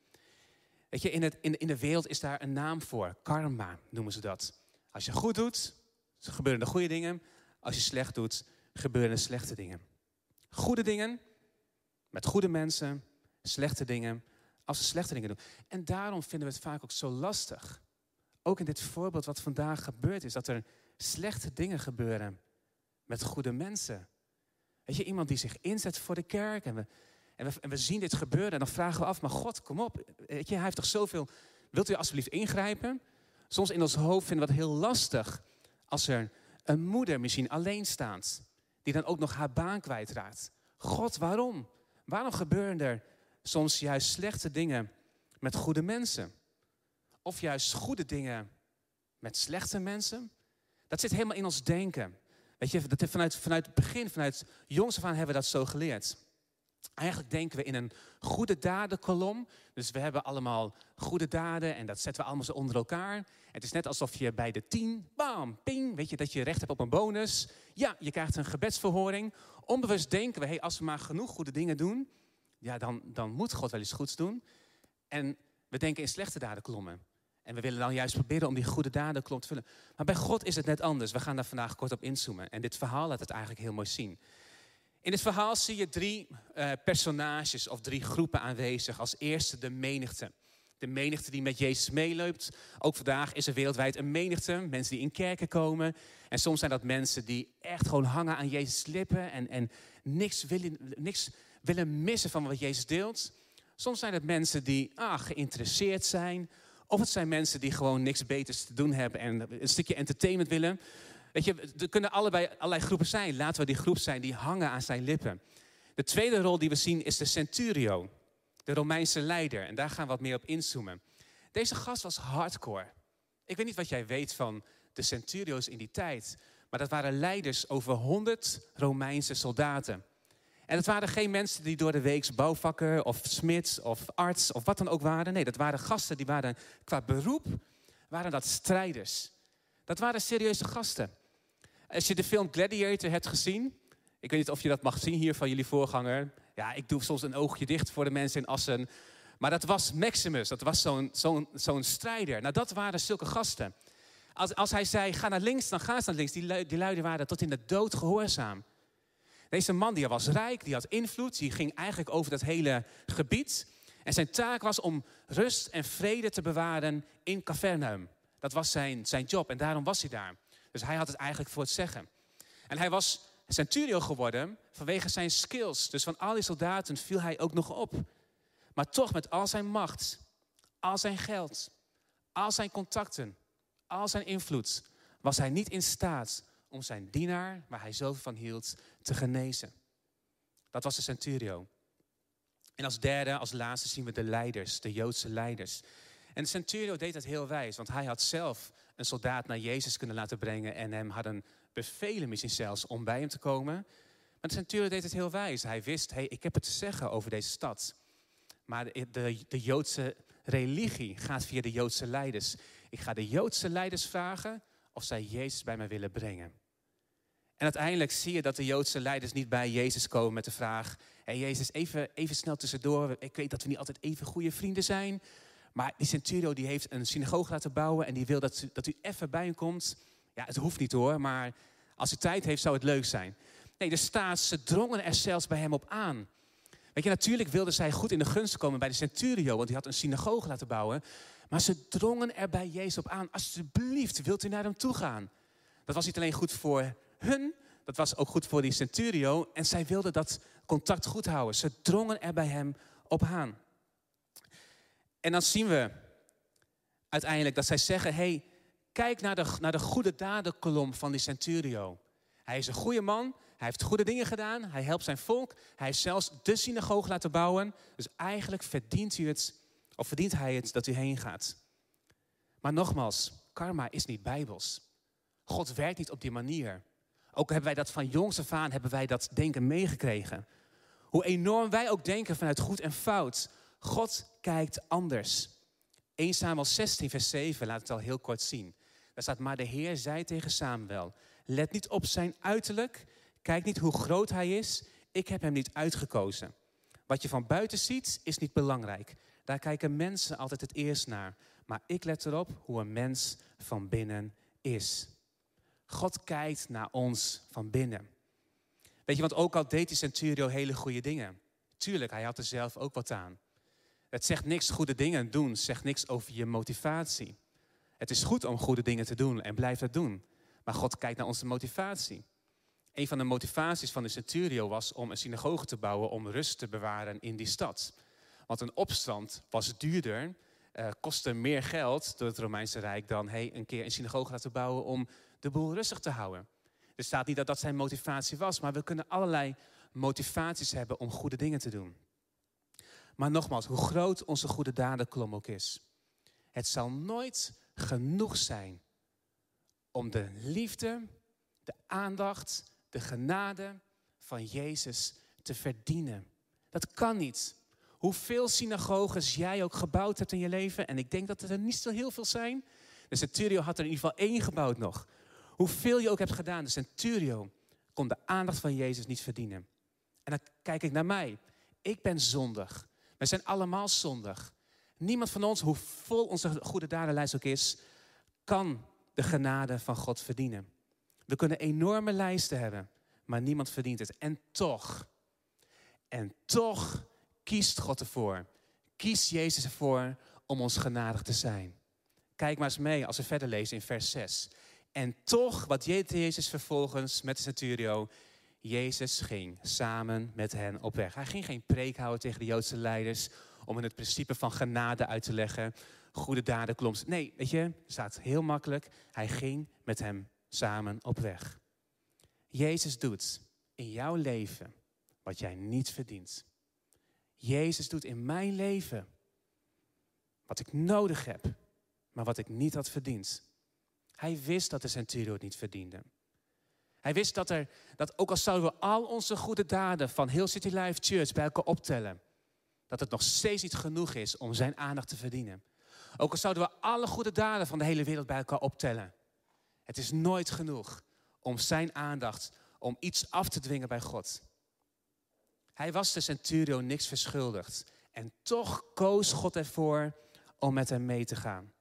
Weet je, in, het, in, in de wereld is daar een naam voor. Karma noemen ze dat. Als je goed doet, gebeuren er goede dingen. Als je slecht doet, gebeuren er slechte dingen. Goede dingen met goede mensen, slechte dingen als ze slechte dingen doen. En daarom vinden we het vaak ook zo lastig. Ook in dit voorbeeld wat vandaag gebeurd is, dat er slechte dingen gebeuren met goede mensen. Weet je, iemand die zich inzet voor de kerk en we, en we, en we zien dit gebeuren en dan vragen we af, maar God, kom op. Weet je, hij heeft toch zoveel, wilt u alsjeblieft ingrijpen? Soms in ons hoofd vinden we het heel lastig als er een moeder misschien alleen staat, die dan ook nog haar baan kwijtraakt. God, waarom? Waarom gebeuren er soms juist slechte dingen met goede mensen? Of juist goede dingen met slechte mensen? Dat zit helemaal in ons denken. Weet je, dat vanuit, vanuit het begin, vanuit jongs af aan hebben we dat zo geleerd. Eigenlijk denken we in een goede dadenkolom. Dus we hebben allemaal goede daden en dat zetten we allemaal zo onder elkaar. Het is net alsof je bij de tien, bam, ping, weet je, dat je recht hebt op een bonus. Ja, je krijgt een gebedsverhoring. Onbewust denken we, hey, als we maar genoeg goede dingen doen, ja, dan, dan moet God wel iets goeds doen. En we denken in slechte dadenkolommen. En we willen dan juist proberen om die goede dadenkolom te vullen. Maar bij God is het net anders. We gaan daar vandaag kort op inzoomen. En dit verhaal laat het eigenlijk heel mooi zien. In dit verhaal zie je drie uh, personages of drie groepen aanwezig. Als eerste de menigte. De menigte die met Jezus meeloopt. Ook vandaag is er wereldwijd een menigte. Mensen die in kerken komen. En soms zijn dat mensen die echt gewoon hangen aan Jezus' lippen. En, en niks, willen, niks willen missen van wat Jezus deelt. Soms zijn het mensen die ah, geïnteresseerd zijn. Of het zijn mensen die gewoon niks beters te doen hebben en een stukje entertainment willen. Weet je, er kunnen allebei allerlei groepen zijn. Laten we die groep zijn die hangen aan zijn lippen. De tweede rol die we zien is de centurio, de Romeinse leider. En daar gaan we wat meer op inzoomen. Deze gast was hardcore. Ik weet niet wat jij weet van de centurio's in die tijd. Maar dat waren leiders over 100 Romeinse soldaten. En het waren geen mensen die door de weeks bouwvakker of smid of arts of wat dan ook waren. Nee, dat waren gasten die waren qua beroep, waren dat strijders. Dat waren serieuze gasten. Als je de film Gladiator hebt gezien, ik weet niet of je dat mag zien hier van jullie voorganger. Ja, ik doe soms een oogje dicht voor de mensen in Assen. Maar dat was Maximus, dat was zo'n zo'n zo'n strijder. Nou, dat waren zulke gasten. Als, als hij zei, ga naar links, dan ga ze naar links. Die, die luiden waren tot in de dood gehoorzaam. Deze man die was rijk, die had invloed, die ging eigenlijk over dat hele gebied. En zijn taak was om rust en vrede te bewaren in Cavernaum. Dat was zijn, zijn job en daarom was hij daar. Dus hij had het eigenlijk voor het zeggen. En hij was centurio geworden vanwege zijn skills. Dus van al die soldaten viel hij ook nog op. Maar toch met al zijn macht, al zijn geld, al zijn contacten, al zijn invloed, was hij niet in staat om zijn dienaar, waar hij zoveel van hield, te genezen. Dat was de centurio. En als derde, als laatste zien we de leiders, de Joodse leiders. En de centurio deed dat heel wijs, want hij had zelf een soldaat naar Jezus kunnen laten brengen en hem hadden bevelen misschien zelfs om bij hem te komen. Maar de centurio deed het heel wijs. Hij wist, hey, ik heb het te zeggen over deze stad. Maar de, de, de Joodse religie gaat via de Joodse leiders. Ik ga de Joodse leiders vragen of zij Jezus bij mij willen brengen. En uiteindelijk zie je dat de Joodse leiders niet bij Jezus komen met de vraag: hey Jezus, even, even snel tussendoor. Ik weet dat we niet altijd even goede vrienden zijn. Maar die centurio die heeft een synagoge laten bouwen en die wil dat, dat u even bij hem komt. Ja, het hoeft niet hoor, maar als u tijd heeft zou het leuk zijn. Nee, de staat, ze drongen er zelfs bij hem op aan. Weet je, natuurlijk wilden zij goed in de gunst komen bij de centurio, want die had een synagoge laten bouwen. Maar ze drongen er bij Jezus op aan. Alsjeblieft, wilt u naar hem toe gaan? Dat was niet alleen goed voor hun, dat was ook goed voor die centurio. En zij wilden dat contact goed houden. Ze drongen er bij hem op aan. En dan zien we uiteindelijk dat zij zeggen: hey, kijk naar de, naar de goede dadenkolom van die centurio. Hij is een goede man, hij heeft goede dingen gedaan, hij helpt zijn volk, hij heeft zelfs de synagoge laten bouwen. Dus eigenlijk verdient, u het, of verdient hij het dat u heen gaat. Maar nogmaals, karma is niet bijbels. God werkt niet op die manier. Ook hebben wij dat van jongs af aan, hebben wij dat denken meegekregen. Hoe enorm wij ook denken vanuit goed en fout. God kijkt anders. 1 Samuel 16, vers 7 laat het al heel kort zien. Daar staat, maar de Heer zei tegen Samuel, let niet op zijn uiterlijk, kijk niet hoe groot hij is, ik heb hem niet uitgekozen. Wat je van buiten ziet, is niet belangrijk. Daar kijken mensen altijd het eerst naar. Maar ik let erop hoe een mens van binnen is. God kijkt naar ons van binnen. Weet je, want ook al deed die centurio hele goede dingen. Tuurlijk, hij had er zelf ook wat aan. Het zegt niks goede dingen doen, zegt niks over je motivatie. Het is goed om goede dingen te doen en blijf dat doen. Maar God kijkt naar onze motivatie. Een van de motivaties van de centurio was om een synagoge te bouwen om rust te bewaren in die stad. Want een opstand was duurder, uh, kostte meer geld door het Romeinse Rijk dan hey, een keer een synagoge laten bouwen om de boel rustig te houden. Er staat niet dat dat zijn motivatie was, maar we kunnen allerlei motivaties hebben om goede dingen te doen. Maar nogmaals, hoe groot onze goede dadenklom ook is, het zal nooit genoeg zijn om de liefde, de aandacht, de genade van Jezus te verdienen. Dat kan niet. Hoeveel synagoges jij ook gebouwd hebt in je leven, en ik denk dat er niet zo heel veel zijn. De Centurio had er in ieder geval één gebouwd nog. Hoeveel je ook hebt gedaan, de Centurio kon de aandacht van Jezus niet verdienen. En dan kijk ik naar mij. Ik ben zondig. We zijn allemaal zondig. Niemand van ons, hoe vol onze goede dadenlijst ook is, kan de genade van God verdienen. We kunnen enorme lijsten hebben, maar niemand verdient het. En toch, en toch kiest God ervoor. Kiest Jezus ervoor om ons genadig te zijn. Kijk maar eens mee als we verder lezen in vers 6. En toch, wat deed Jezus vervolgens met de centurio? Jezus ging samen met hen op weg. Hij ging geen preek houden tegen de Joodse leiders om hen het principe van genade uit te leggen. Goede daden klomt. Nee, weet je, staat heel makkelijk. Hij ging met hem samen op weg. Jezus doet in jouw leven wat jij niet verdient. Jezus doet in mijn leven wat ik nodig heb, maar wat ik niet had verdiend. Hij wist dat de centurio het niet verdiende. Hij wist dat, er, dat ook al zouden we al onze goede daden van heel City Life Church bij elkaar optellen, dat het nog steeds niet genoeg is om zijn aandacht te verdienen. Ook al zouden we alle goede daden van de hele wereld bij elkaar optellen. Het is nooit genoeg om zijn aandacht, om iets af te dwingen bij God. Hij was de centurio niks verschuldigd. En toch koos God ervoor om met hem mee te gaan.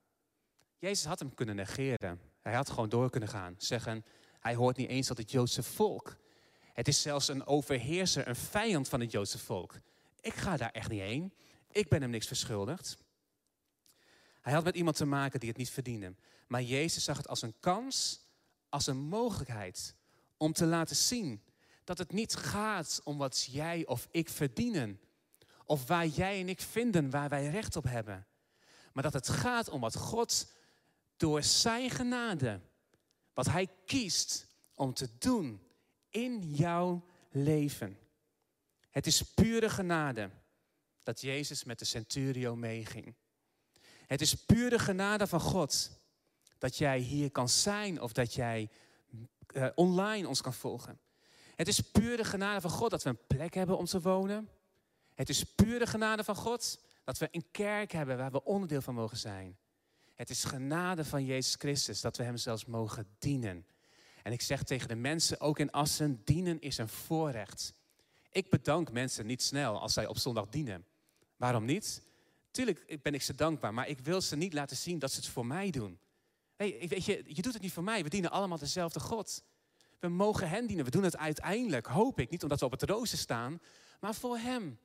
Jezus had hem kunnen negeren. Hij had gewoon door kunnen gaan. Zeggen, hij hoort niet eens tot het Joodse volk. Het is zelfs een overheerser, een vijand van het Joodse volk. Ik ga daar echt niet heen. Ik ben hem niks verschuldigd. Hij had met iemand te maken die het niet verdiende. Maar Jezus zag het als een kans, als een mogelijkheid om te laten zien dat het niet gaat om wat jij of ik verdienen. Of waar jij en ik vinden waar wij recht op hebben. Maar dat het gaat om wat God door zijn genade, wat hij kiest om te doen in jouw leven. Het is pure genade dat Jezus met de centurio meeging. Het is pure genade van God dat jij hier kan zijn of dat jij uh, online ons kan volgen. Het is pure genade van God dat we een plek hebben om te wonen. Het is pure genade van God dat we een kerk hebben waar we onderdeel van mogen zijn. Het is genade van Jezus Christus dat we Hem zelfs mogen dienen. En ik zeg tegen de mensen, ook in Assen, dienen is een voorrecht. Ik bedank mensen niet snel als zij op zondag dienen. Waarom niet? Tuurlijk ben ik ze dankbaar, maar ik wil ze niet laten zien dat ze het voor mij doen. Weet je, je doet het niet voor mij. We dienen allemaal dezelfde God. We mogen hen dienen. We doen het uiteindelijk, hoop ik, niet omdat we op het rooster staan, maar voor Hem.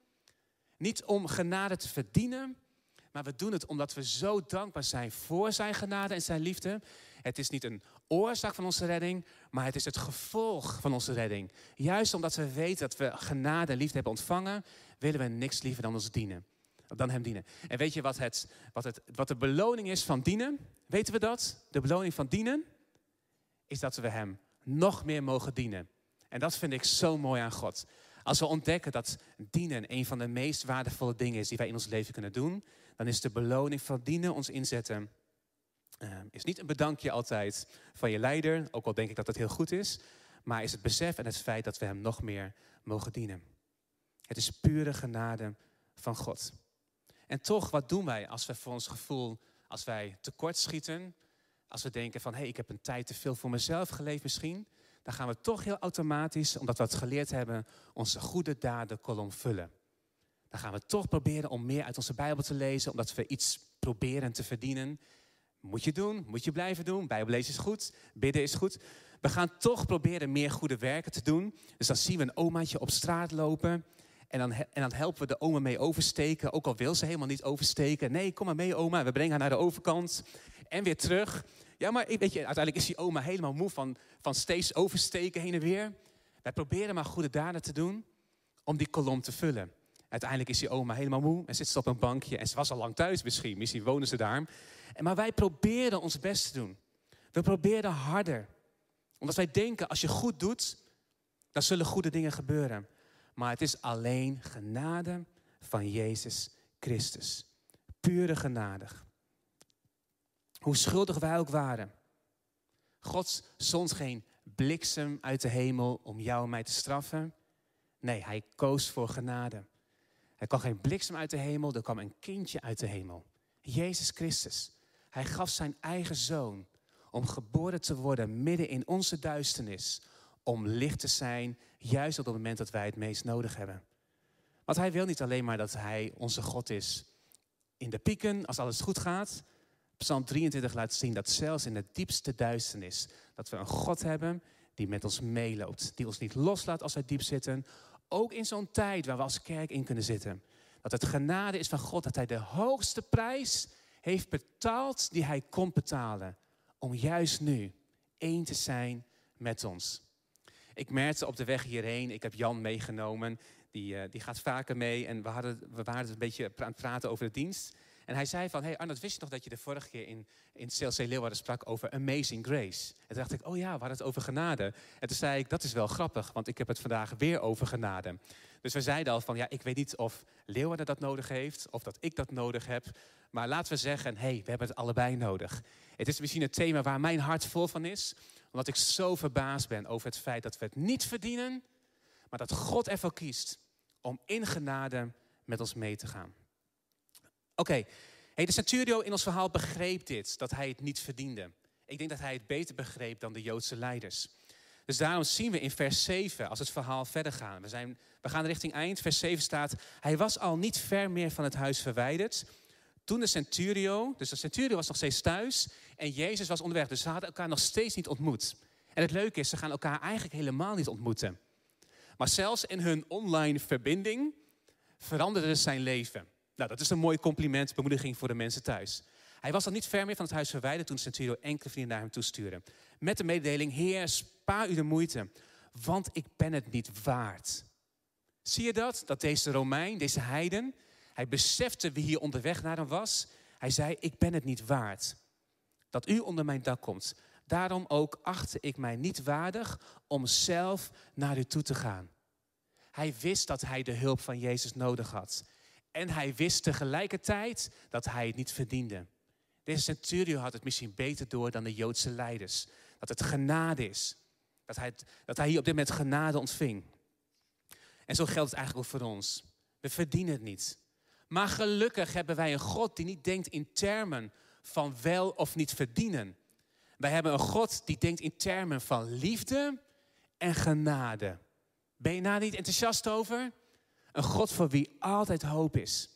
Niet om genade te verdienen, maar we doen het omdat we zo dankbaar zijn voor Zijn genade en Zijn liefde. Het is niet een oorzaak van onze redding, maar het is het gevolg van onze redding. Juist omdat we weten dat we genade en liefde hebben ontvangen, willen we niks liever dan ons dienen. Dan hem dienen. En weet je wat, het, wat, het, wat de beloning is van dienen? Weten we dat? De beloning van dienen is dat we hem nog meer mogen dienen. En dat vind ik zo mooi aan God. Als we ontdekken dat dienen een van de meest waardevolle dingen is die wij in ons leven kunnen doen, dan is de beloning van dienen ons inzetten. Uh, is niet een bedankje altijd van je leider, ook al denk ik dat dat heel goed is, maar is het besef en het feit dat we hem nog meer mogen dienen. Het is pure genade van God. En toch, wat doen wij als we voor ons gevoel, als wij tekortschieten, als we denken van hé, hey, ik heb een tijd te veel voor mezelf geleefd misschien, dan gaan we toch heel automatisch, omdat we het geleerd hebben, onze goede daden kolom vullen. Dan gaan we toch proberen om meer uit onze Bijbel te lezen, omdat we iets proberen te verdienen. Moet je doen, moet je blijven doen. Bijbellezen is goed, bidden is goed. We gaan toch proberen meer goede werken te doen. Dus dan zien we een omaatje op straat lopen. En dan, en dan helpen we de oma mee oversteken. Ook al wil ze helemaal niet oversteken. Nee, kom maar mee oma. We brengen haar naar de overkant. En weer terug. Ja, maar weet je, uiteindelijk is die oma helemaal moe van, van steeds oversteken heen en weer. Wij proberen maar goede daden te doen om die kolom te vullen. Uiteindelijk is die oma helemaal moe en zit ze op een bankje. En ze was al lang thuis misschien. Misschien wonen ze daar. Maar wij proberen ons best te doen. We proberen harder. Omdat wij denken, als je goed doet, dan zullen goede dingen gebeuren. Maar het is alleen genade van Jezus Christus. Pure genade. Hoe schuldig wij ook waren. God zond geen bliksem uit de hemel om jou en mij te straffen. Nee, hij koos voor genade. Er kwam geen bliksem uit de hemel, er kwam een kindje uit de hemel. Jezus Christus. Hij gaf zijn eigen zoon om geboren te worden midden in onze duisternis. Om licht te zijn, juist op het moment dat wij het meest nodig hebben. Want hij wil niet alleen maar dat hij onze God is in de pieken, als alles goed gaat. Psalm 23 laat zien dat zelfs in de diepste duisternis, dat we een God hebben die met ons meeloopt. Die ons niet loslaat als wij diep zitten. Ook in zo'n tijd waar we als kerk in kunnen zitten. Dat het genade is van God dat hij de hoogste prijs heeft betaald die hij kon betalen. Om juist nu één te zijn met ons. Ik merkte op de weg hierheen, ik heb Jan meegenomen. Die, uh, die gaat vaker mee en we, hadden, we waren een beetje aan het praten over de dienst. En hij zei van, hey Arnold, wist je nog dat je de vorige keer in, in CLC Leeuwarden sprak over Amazing Grace? En toen dacht ik, oh ja, we hadden het over genade. En toen zei ik, dat is wel grappig, want ik heb het vandaag weer over genade. Dus we zeiden al van, ja, ik weet niet of Leeuwarden dat nodig heeft, of dat ik dat nodig heb. Maar laten we zeggen, hey, we hebben het allebei nodig. Het is misschien een thema waar mijn hart vol van is, omdat ik zo verbaasd ben over het feit dat we het niet verdienen, maar dat God ervoor kiest om in genade met ons mee te gaan. Oké, hey, de centurio in ons verhaal begreep dit, dat hij het niet verdiende. Ik denk dat hij het beter begreep dan de Joodse leiders. Dus daarom zien we in vers 7, als het verhaal verder gaat. We, zijn, we gaan richting eind. Vers 7 staat, hij was al niet ver meer van het huis verwijderd. Toen de centurio, dus de centurio was nog steeds thuis en Jezus was onderweg. Dus ze hadden elkaar nog steeds niet ontmoet. En het leuke is, ze gaan elkaar eigenlijk helemaal niet ontmoeten. Maar zelfs in hun online verbinding veranderde zijn leven. Nou, dat is een mooi compliment, bemoediging voor de mensen thuis. Hij was al niet ver meer van het huis verwijderd toen Centurio enkele vrienden naar hem toestuurde. Met de mededeling, Heer, spaar u de moeite, want ik ben het niet waard. Zie je dat? Dat deze Romein, deze heiden, hij besefte wie hier onderweg naar hem was. Hij zei, ik ben het niet waard dat u onder mijn dak komt. Daarom ook achtte ik mij niet waardig om zelf naar u toe te gaan. Hij wist dat hij de hulp van Jezus nodig had. En hij wist tegelijkertijd dat hij het niet verdiende. Deze centurio had het misschien beter door dan de Joodse leiders. Dat het genade is. Dat hij, dat hij hier op dit moment genade ontving. En zo geldt het eigenlijk ook voor ons. We verdienen het niet. Maar gelukkig hebben wij een God die niet denkt in termen van wel of niet verdienen. Wij hebben een God die denkt in termen van liefde en genade. Ben je daar niet enthousiast over? Een God voor wie altijd hoop is.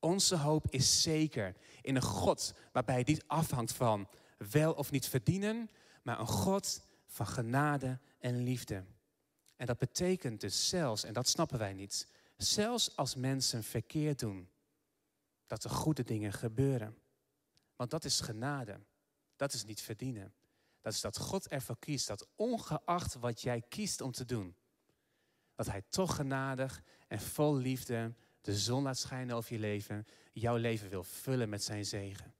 Onze hoop is zeker in een God waarbij niet afhangt van wel of niet verdienen, maar een God van genade en liefde. En dat betekent dus zelfs, en dat snappen wij niet, zelfs als mensen verkeerd doen, dat er goede dingen gebeuren. Want dat is genade. Dat is niet verdienen. Dat is dat God ervoor kiest dat ongeacht wat jij kiest om te doen, dat Hij toch genadig en vol liefde de zon laat schijnen over je leven, jouw leven wil vullen met Zijn zegen.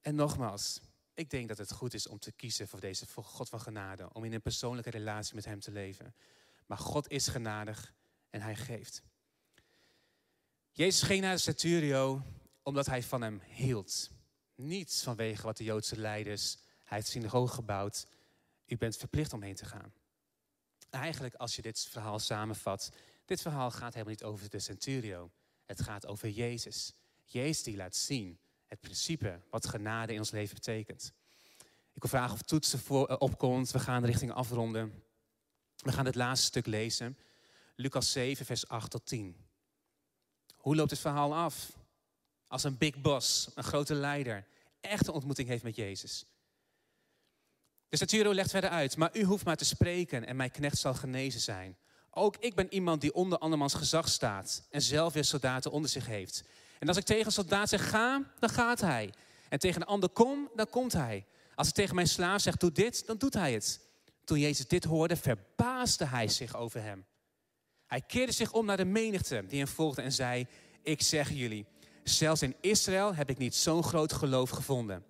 En nogmaals, ik denk dat het goed is om te kiezen voor deze God van genade, om in een persoonlijke relatie met Hem te leven. Maar God is genadig en Hij geeft. Jezus ging naar de Centurio omdat Hij van hem hield. Niet vanwege wat de Joodse leiders, Hij heeft synagoge gebouwd. U bent verplicht om heen te gaan. Eigenlijk, als je dit verhaal samenvat, dit verhaal gaat helemaal niet over de Centurio. Het gaat over Jezus. Jezus die laat zien het principe wat genade in ons leven betekent. Ik wil vragen of toetsen voor, uh, opkomt. We gaan richting afronden. We gaan het laatste stuk lezen. Lucas 7, vers 8 tot 10. Hoe loopt het verhaal af? Als een big boss, een grote leider, echt een ontmoeting heeft met Jezus. De Saturo legt verder uit, maar u hoeft maar te spreken en mijn knecht zal genezen zijn. Ook ik ben iemand die onder andermans gezag staat en zelf weer soldaten onder zich heeft. En als ik tegen een soldaat zeg ga, dan gaat hij. En tegen een ander kom, dan komt hij. Als ik tegen mijn slaaf zeg doe dit, dan doet hij het. Toen Jezus dit hoorde, verbaasde hij zich over hem. Hij keerde zich om naar de menigte die hem volgde en zei, ik zeg jullie, zelfs in Israël heb ik niet zo'n groot geloof gevonden.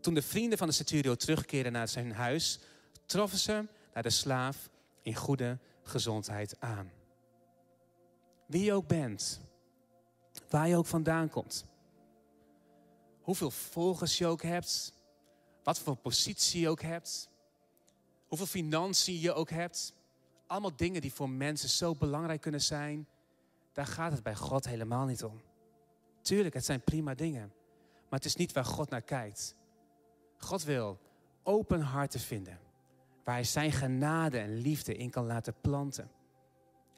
Toen de vrienden van de centurio terugkeerden naar zijn huis, troffen ze naar de slaaf in goede gezondheid aan. Wie je ook bent, waar je ook vandaan komt, hoeveel volgers je ook hebt, wat voor positie je ook hebt, hoeveel financiën je ook hebt, allemaal dingen die voor mensen zo belangrijk kunnen zijn, daar gaat het bij God helemaal niet om. Tuurlijk, het zijn prima dingen, maar het is niet waar God naar kijkt. God wil open harten vinden, waar hij zijn genade en liefde in kan laten planten.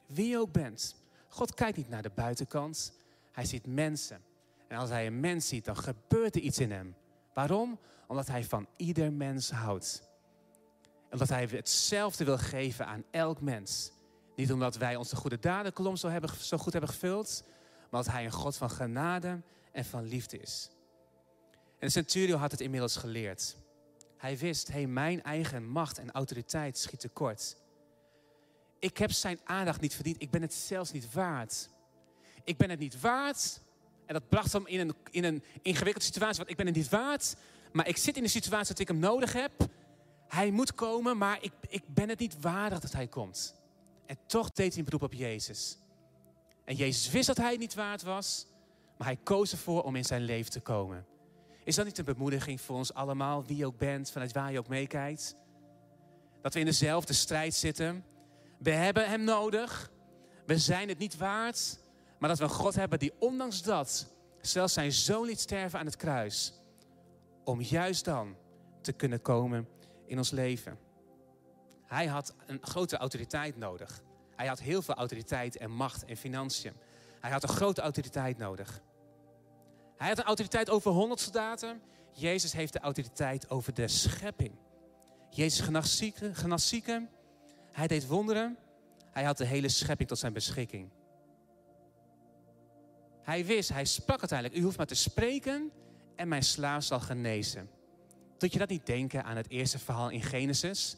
Wie je ook bent, God kijkt niet naar de buitenkant, hij ziet mensen. En als hij een mens ziet, dan gebeurt er iets in hem. Waarom? Omdat hij van ieder mens houdt. Omdat hij hetzelfde wil geven aan elk mens. Niet omdat wij onze goede dadenkolom zo, hebben, zo goed hebben gevuld, maar dat hij een God van genade en van liefde is. En de centurio had het inmiddels geleerd. Hij wist, hé, hey, mijn eigen macht en autoriteit schiet tekort. Ik heb zijn aandacht niet verdiend. Ik ben het zelfs niet waard. Ik ben het niet waard. En dat bracht hem in een, in een ingewikkelde situatie. Want ik ben het niet waard. Maar ik zit in een situatie dat ik hem nodig heb. Hij moet komen, maar ik, ik ben het niet waardig dat hij komt. En toch deed hij een beroep op Jezus. En Jezus wist dat hij het niet waard was. Maar hij koos ervoor om in zijn leven te komen. Is dat niet een bemoediging voor ons allemaal, wie ook bent, vanuit waar je ook meekijkt? Dat we in dezelfde strijd zitten. We hebben Hem nodig. We zijn het niet waard. Maar dat we een God hebben die ondanks dat zelfs zijn zoon liet sterven aan het kruis. Om juist dan te kunnen komen in ons leven. Hij had een grote autoriteit nodig. Hij had heel veel autoriteit en macht en financiën. Hij had een grote autoriteit nodig. Hij had een autoriteit over honderd soldaten. Jezus heeft de autoriteit over de schepping. Jezus genas zieken, zieken. Hij deed wonderen. Hij had de hele schepping tot zijn beschikking. Hij wist, hij sprak uiteindelijk, u hoeft maar te spreken en mijn slaaf zal genezen. Doet je dat niet denken aan het eerste verhaal in Genesis?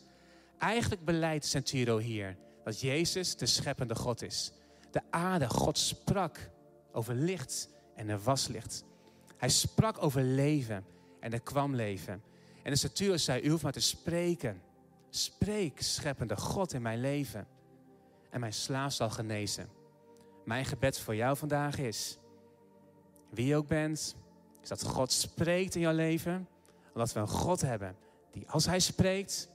Eigenlijk beleidt Centuro hier dat Jezus de scheppende God is. De aarde, God sprak over licht en er was licht. Hij sprak over leven en er kwam leven. En de Centuro zei, u hoeft maar te spreken. Spreek, scheppende God in mijn leven. En mijn slaaf zal genezen. Mijn gebed voor jou vandaag is, wie je ook bent, is dat God spreekt in jouw leven. Omdat we een God hebben die als Hij spreekt,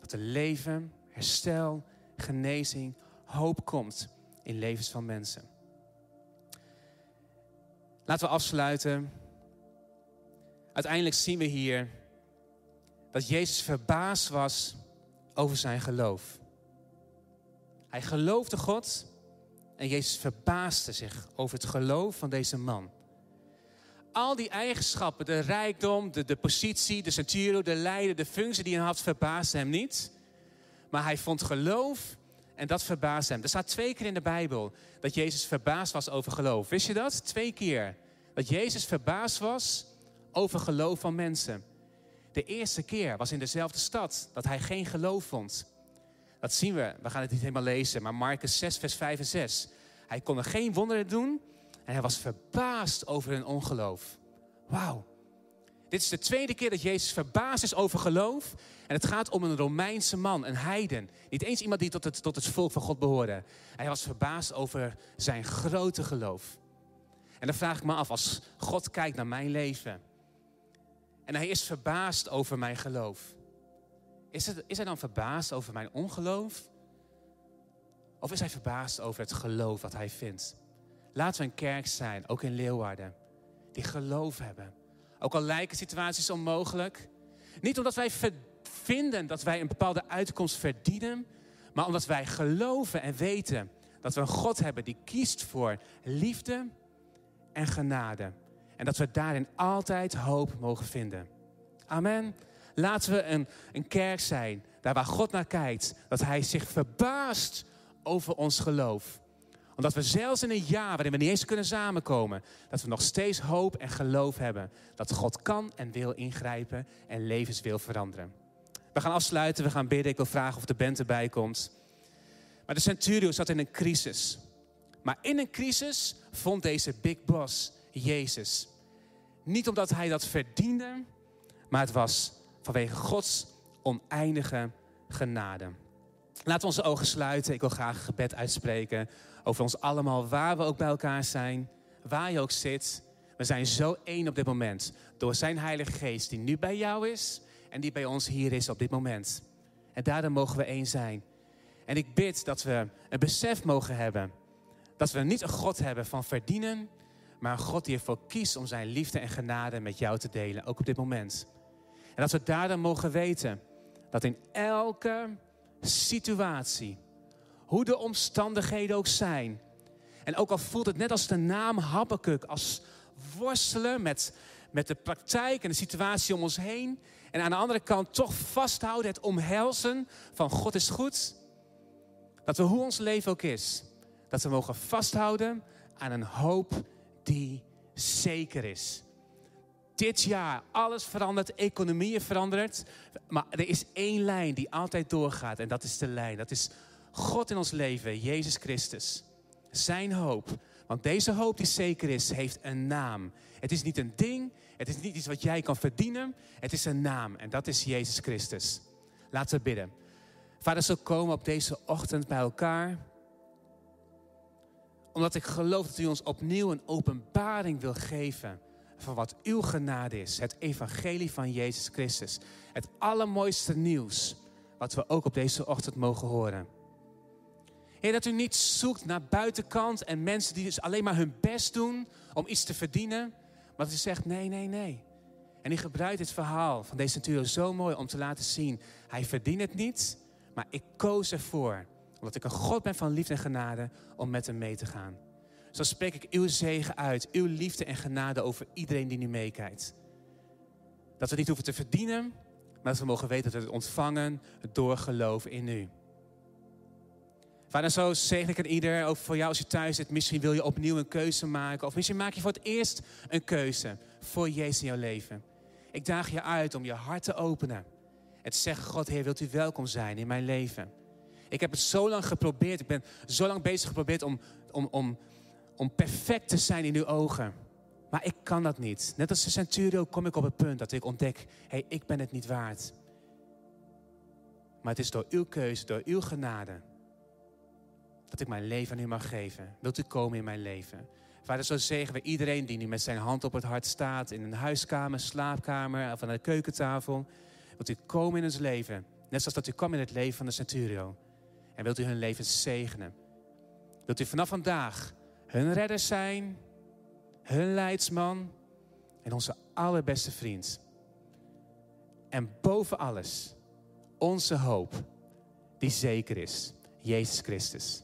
dat er leven, herstel, genezing, hoop komt in levens van mensen. Laten we afsluiten. Uiteindelijk zien we hier dat Jezus verbaasd was over zijn geloof. Hij geloofde God en Jezus verbaasde zich over het geloof van deze man. Al die eigenschappen, de rijkdom, de, de positie, de centuro, de leider, de functie die hij had, verbaasde hem niet. Maar hij vond geloof en dat verbaasde hem. Er staat twee keer in de Bijbel dat Jezus verbaasd was over geloof. Wist je dat? Twee keer. Dat Jezus verbaasd was over geloof van mensen. De eerste keer was in dezelfde stad dat hij geen geloof vond. Dat zien we, we gaan het niet helemaal lezen, maar Marcus 6, vers 5 en 6. Hij kon er geen wonderen doen en hij was verbaasd over hun ongeloof. Wauw. Dit is de tweede keer dat Jezus verbaasd is over geloof. En het gaat om een Romeinse man, een heiden. Niet eens iemand die tot het, tot het volk van God behoorde. Hij was verbaasd over zijn grote geloof. En dan vraag ik me af, als God kijkt naar mijn leven. En hij is verbaasd over mijn geloof. Is, het, is hij dan verbaasd over mijn ongeloof? Of is hij verbaasd over het geloof wat hij vindt? Laten we een kerk zijn, ook in Leeuwarden, die geloof hebben. Ook al lijken situaties onmogelijk. Niet omdat wij vinden dat wij een bepaalde uitkomst verdienen, maar omdat wij geloven en weten dat we een God hebben die kiest voor liefde en genade. En dat we daarin altijd hoop mogen vinden. Amen. Laten we een, een kerk zijn, daar waar God naar kijkt, dat Hij zich verbaast over ons geloof. Omdat we zelfs in een jaar waarin we niet eens kunnen samenkomen, dat we nog steeds hoop en geloof hebben dat God kan en wil ingrijpen en levens wil veranderen. We gaan afsluiten, we gaan bidden. Ik wil vragen of de band erbij komt. Maar de centurio zat in een crisis. Maar in een crisis vond deze big boss Jezus. Niet omdat hij dat verdiende, maar het was vanwege Gods oneindige genade. Laten we onze ogen sluiten. Ik wil graag gebed uitspreken over ons allemaal, waar we ook bij elkaar zijn, waar je ook zit. We zijn zo één op dit moment door zijn Heilige Geest die nu bij jou is en die bij ons hier is op dit moment. En daardoor mogen we één zijn. En ik bid dat we een besef mogen hebben dat we niet een God hebben van verdienen, maar een God die ervoor kiest om zijn liefde en genade met jou te delen, ook op dit moment. En dat we daardoor mogen weten dat in elke situatie, hoe de omstandigheden ook zijn, en ook al voelt het net als de naam Habakkuk, als worstelen met, met de praktijk en de situatie om ons heen, en aan de andere kant toch vasthouden, het omhelzen van God is goed, dat we hoe ons leven ook is, dat we mogen vasthouden aan een hoop die zeker is. Dit jaar, alles verandert, economieën verandert. Maar er is één lijn die altijd doorgaat en dat is de lijn. Dat is God in ons leven, Jezus Christus. Zijn hoop. Want deze hoop die zeker is, heeft een naam. Het is niet een ding, het is niet iets wat jij kan verdienen. Het is een naam en dat is Jezus Christus. Laten we bidden. Vader, zo komen op deze ochtend bij elkaar omdat ik geloof dat u ons opnieuw een openbaring wil geven van wat uw genade is. Het evangelie van Jezus Christus. Het allermooiste nieuws wat we ook op deze ochtend mogen horen. Heer, dat u niet zoekt naar buitenkant en mensen die dus alleen maar hun best doen om iets te verdienen. Maar dat u zegt nee, nee, nee. En u gebruikt het verhaal van deze natuur zo mooi om te laten zien. Hij verdient het niet, maar ik koos ervoor omdat ik een God ben van liefde en genade om met hem mee te gaan. Zo spreek ik uw zegen uit, uw liefde en genade over iedereen die nu meekijkt. Dat we niet hoeven te verdienen, maar dat we mogen weten dat we het ontvangen door geloof in u. Vader, zo zegen ik aan ieder, ook voor jou als je thuis zit. Misschien wil je opnieuw een keuze maken. Of misschien maak je voor het eerst een keuze voor Jezus in jouw leven. Ik daag je uit om je hart te openen. En te zeggen, God Heer, wilt u welkom zijn in mijn leven? Ik heb het zo lang geprobeerd. Ik ben zo lang bezig geprobeerd om, om, om, om perfect te zijn in uw ogen. Maar ik kan dat niet. Net als de centurio kom ik op het punt dat ik ontdek, hé, hey, ik ben het niet waard. Maar het is door uw keuze, door uw genade, dat ik mijn leven aan u mag geven. Wilt u komen in mijn leven? Vader, zo zegen we iedereen die nu met zijn hand op het hart staat, in een huiskamer, slaapkamer of aan de keukentafel. Wilt u komen in ons leven, net zoals dat u kwam in het leven van de centurio. En wilt u hun leven zegenen. Wilt u vanaf vandaag hun redder zijn, hun leidsman en onze allerbeste vriend. En boven alles, onze hoop, die zeker is, Jezus Christus.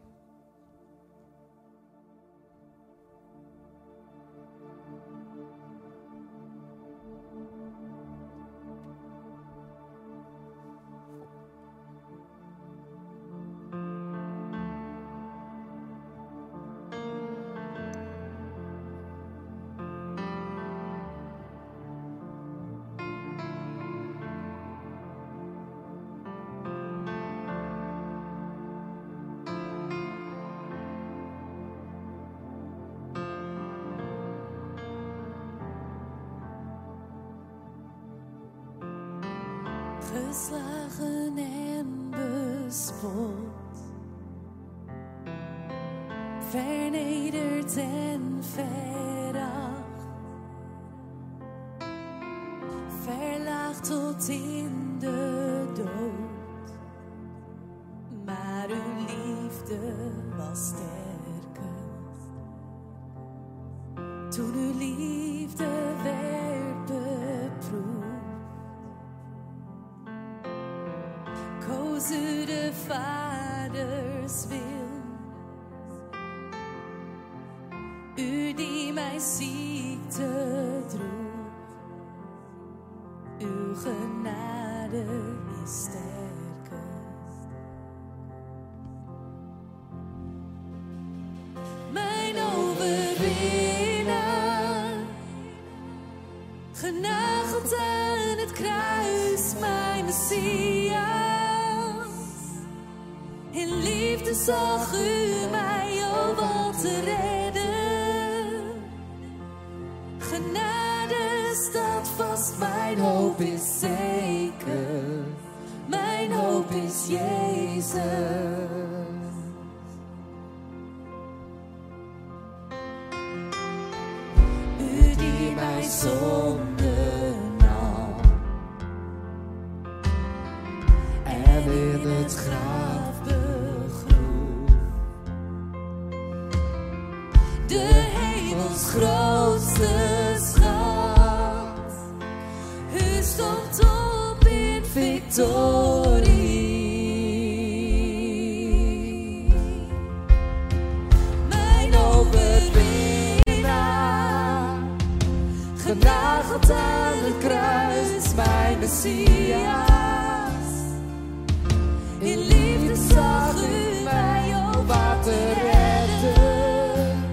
In liefde zag u mij, oh wat te redden.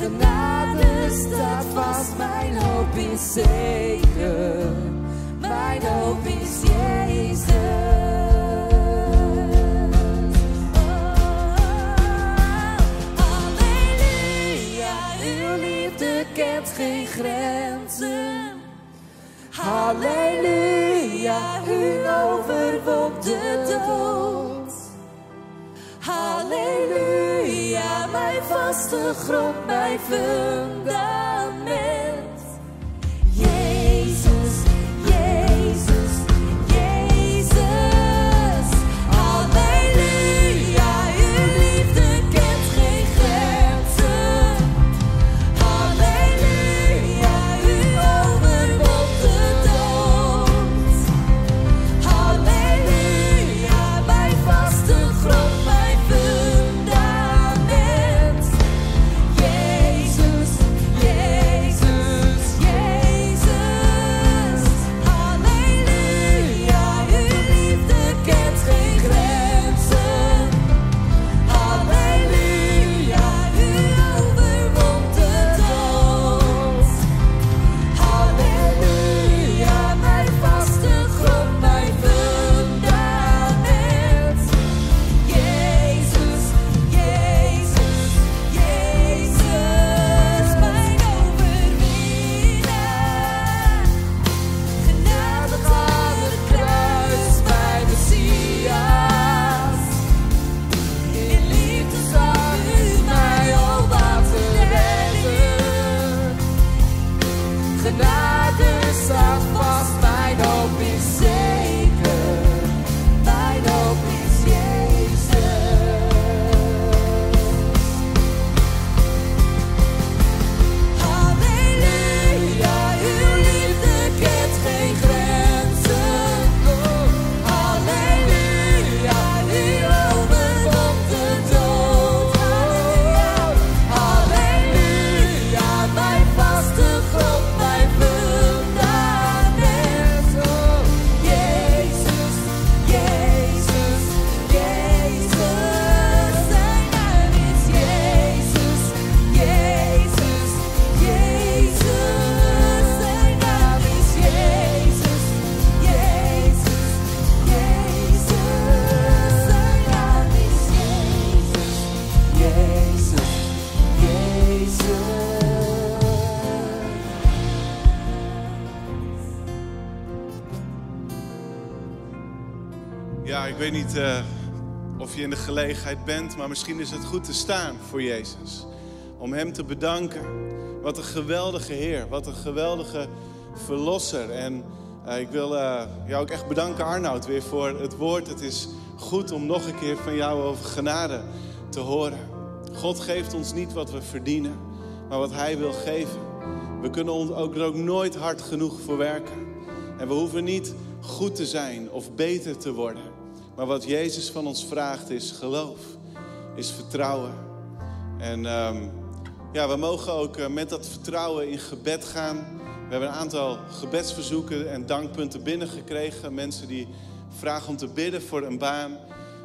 Genade staat vast, mijn hoop is zeker. Halleluja, u overwon de dood. Halleluja, mijn vaste grond, mijn fundament. Weet niet eh, of je in de gelegenheid bent, maar misschien is het goed te staan voor Jezus. Om Hem te bedanken. Wat een geweldige Heer, wat een geweldige Verlosser. En eh, ik wil eh, jou ook echt bedanken, Arnoud, weer voor het woord. Het is goed om nog een keer van jou over genade te horen. God geeft ons niet wat we verdienen, maar wat Hij wil geven. We kunnen ons ook, er ook nooit hard genoeg voor werken. En we hoeven niet goed te zijn of beter te worden. Maar wat Jezus van ons vraagt is geloof, is vertrouwen. En ehm, ja, we mogen ook eh, met dat vertrouwen in gebed gaan. We hebben een aantal gebedsverzoeken en dankpunten binnengekregen. Mensen die vragen om te bidden voor een baan.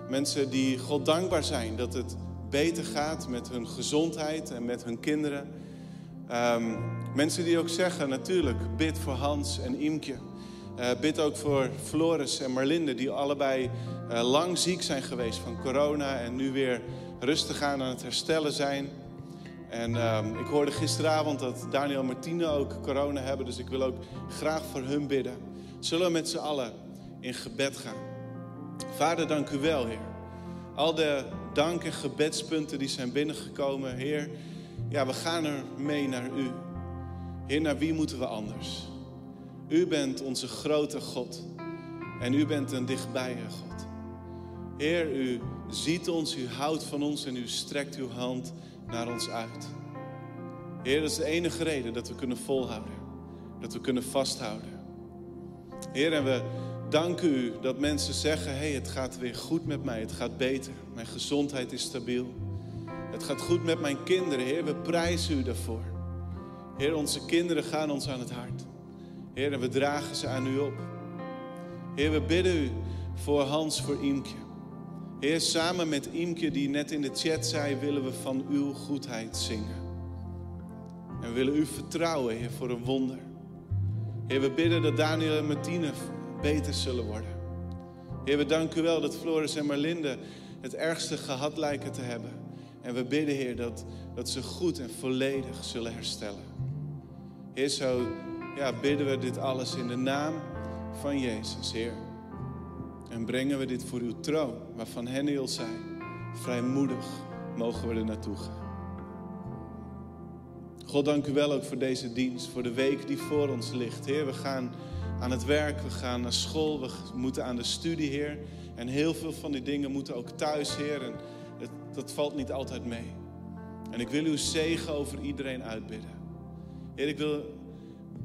Mensen die God dankbaar zijn dat het beter gaat met hun gezondheid en met hun kinderen. Ehm, mensen die ook zeggen, natuurlijk, bid voor Hans en Imke. Uh, bid ook voor Floris en Marlinde, die allebei uh, lang ziek zijn geweest van corona en nu weer rustig aan aan het herstellen zijn. En uh, ik hoorde gisteravond dat Daniel en Martine ook corona hebben, dus ik wil ook graag voor hun bidden. Zullen we met z'n allen in gebed gaan? Vader, dank u wel, Heer. Al de dank en gebedspunten die zijn binnengekomen, Heer. Ja, we gaan er mee naar u. Heer, naar wie moeten we anders? U bent onze grote God. En u bent een dichtbije God. Heer, u ziet ons, u houdt van ons en u strekt uw hand naar ons uit. Heer, dat is de enige reden dat we kunnen volhouden. Dat we kunnen vasthouden. Heer, en we danken u dat mensen zeggen: hé, hey, het gaat weer goed met mij, het gaat beter. Mijn gezondheid is stabiel. Het gaat goed met mijn kinderen, Heer, we prijzen u daarvoor. Heer, onze kinderen gaan ons aan het hart. Heer, en we dragen ze aan u op. Heer, we bidden u voor Hans, voor Imke. Heer, samen met Imke die net in de chat zei, willen we van uw goedheid zingen. En we willen u vertrouwen, Heer, voor een wonder. Heer, we bidden dat Daniel en Martine beter zullen worden. Heer, we danken u wel dat Floris en Marlinde het ergste gehad lijken te hebben. En we bidden, Heer, dat, dat ze goed en volledig zullen herstellen. Heer, zo ja, bidden we dit alles in de naam van Jezus, Heer. En brengen we dit voor uw troon, waarvan Henniel zei, vrijmoedig mogen we er naartoe gaan. God, dank u wel ook voor deze dienst, voor de week die voor ons ligt. Heer, we gaan aan het werk, we gaan naar school, we moeten aan de studie, Heer. En heel veel van die dingen moeten ook thuis, Heer. En dat valt niet altijd mee. En ik wil uw zegen over iedereen uitbidden. Heer, ik wil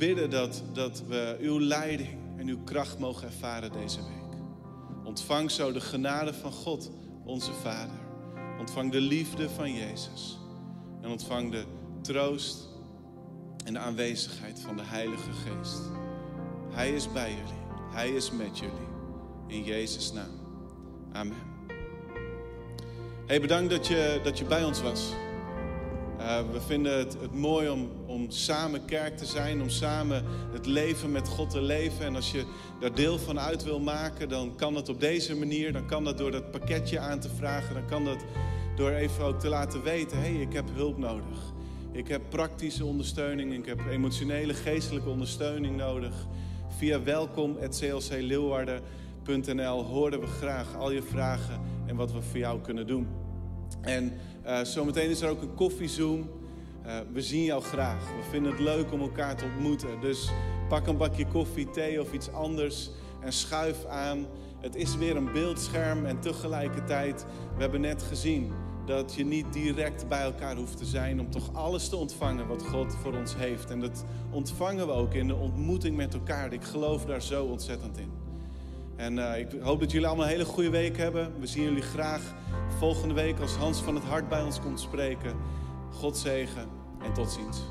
bidden dat, dat we uw leiding en uw kracht mogen ervaren deze week. Ontvang zo de genade van God, onze Vader. Ontvang de liefde van Jezus. En ontvang de troost en de aanwezigheid van de Heilige Geest. Hij is bij jullie. Hij is met jullie. In Jezus' naam. Amen. Hey, bedankt dat je, dat je bij ons was. Uh, we vinden het, het mooi om, om samen kerk te zijn, om samen het leven met God te leven. En als je daar deel van uit wil maken, dan kan dat op deze manier. Dan kan dat door dat pakketje aan te vragen. Dan kan dat door even ook te laten weten: hé, hey, ik heb hulp nodig. Ik heb praktische ondersteuning, ik heb emotionele, geestelijke ondersteuning nodig. Via welkom.clcleeuwarden.nl horen we graag al je vragen en wat we voor jou kunnen doen. En uh, zometeen is er ook een koffiezoom. Uh, we zien jou graag. We vinden het leuk om elkaar te ontmoeten. Dus pak een bakje koffie, thee of iets anders en schuif aan. Het is weer een beeldscherm en tegelijkertijd, we hebben net gezien dat je niet direct bij elkaar hoeft te zijn om toch alles te ontvangen wat God voor ons heeft. En dat ontvangen we ook in de ontmoeting met elkaar. Ik geloof daar zo ontzettend in. En uh, ik hoop dat jullie allemaal een hele goede week hebben. We zien jullie graag volgende week als Hans van het Hart bij ons komt spreken. God zegen en tot ziens.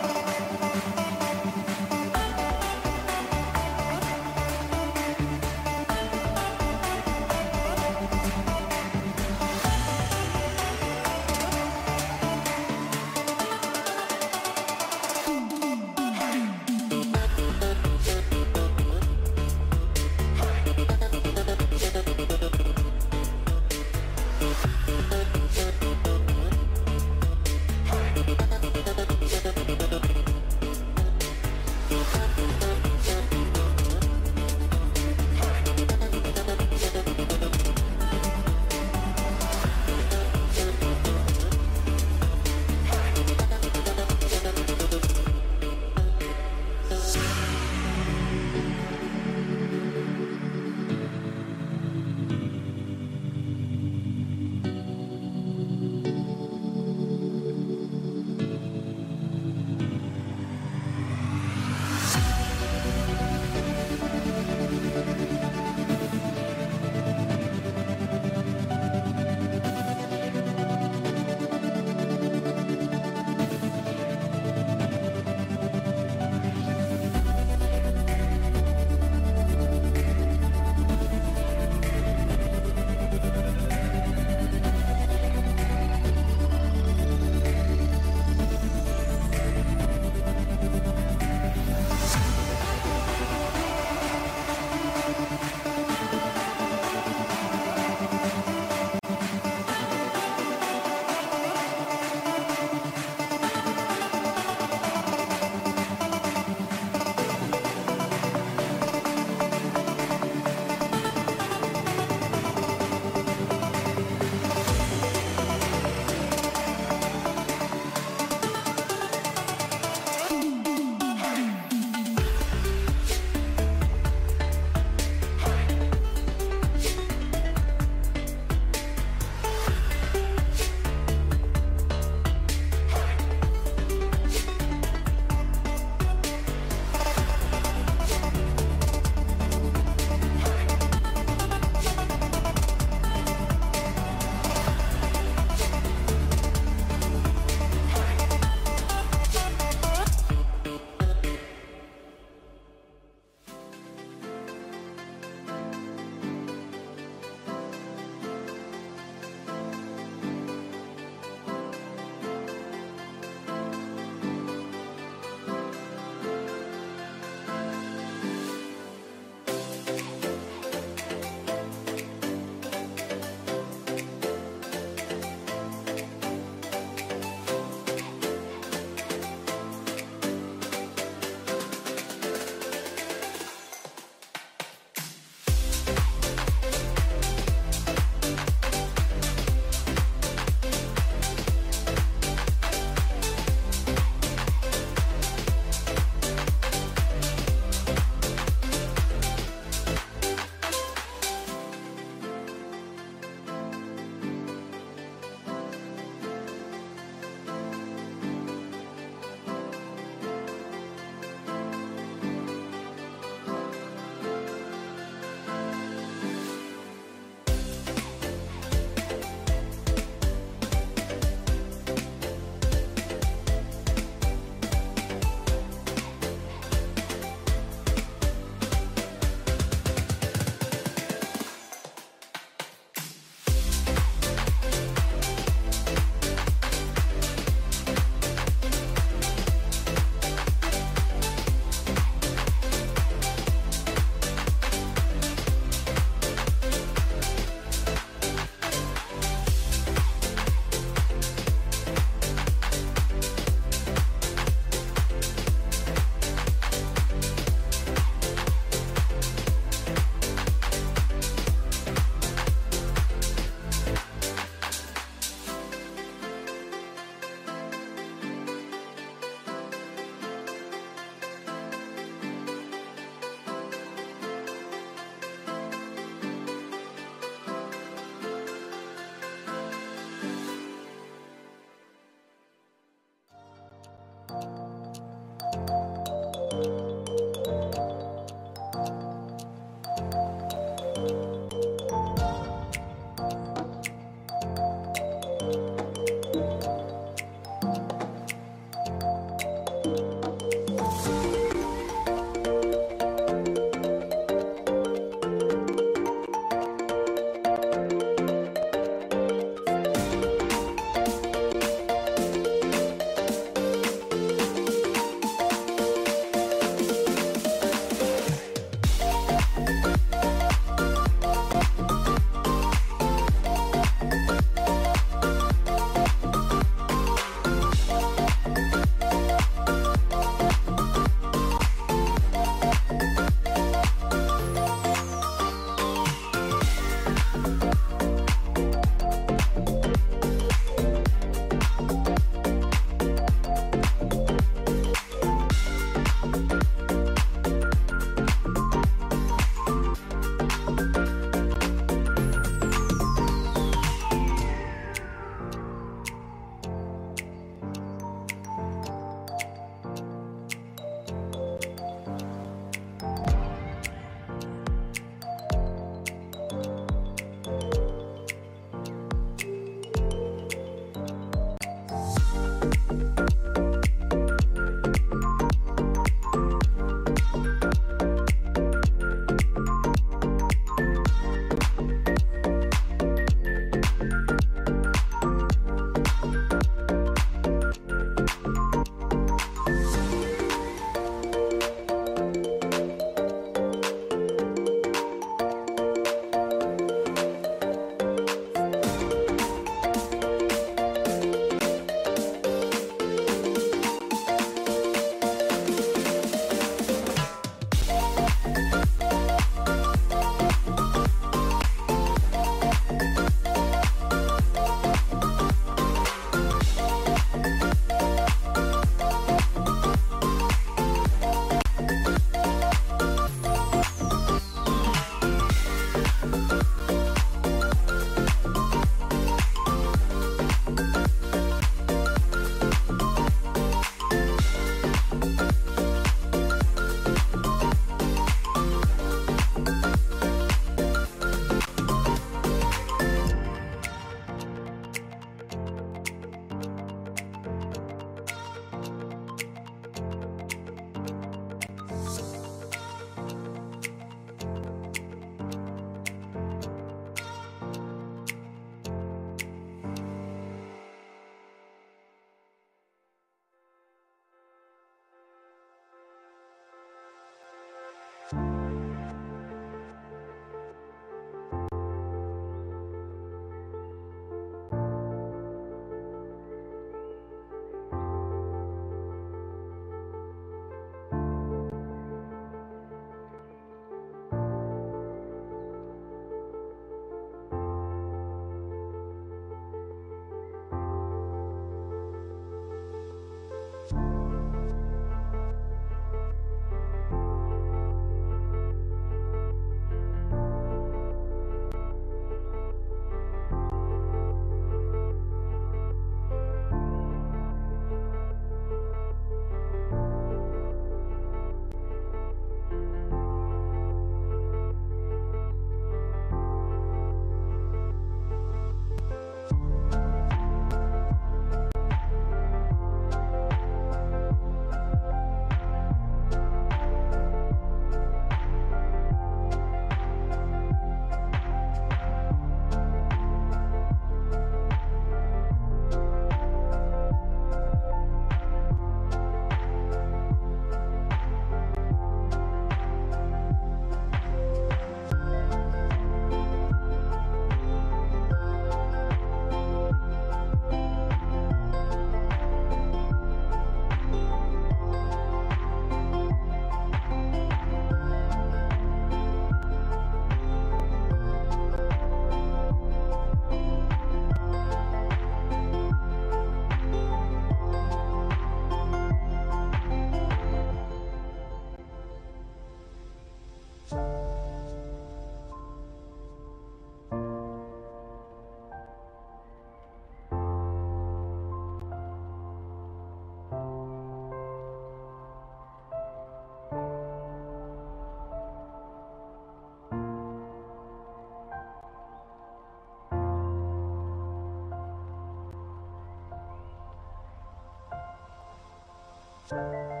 Música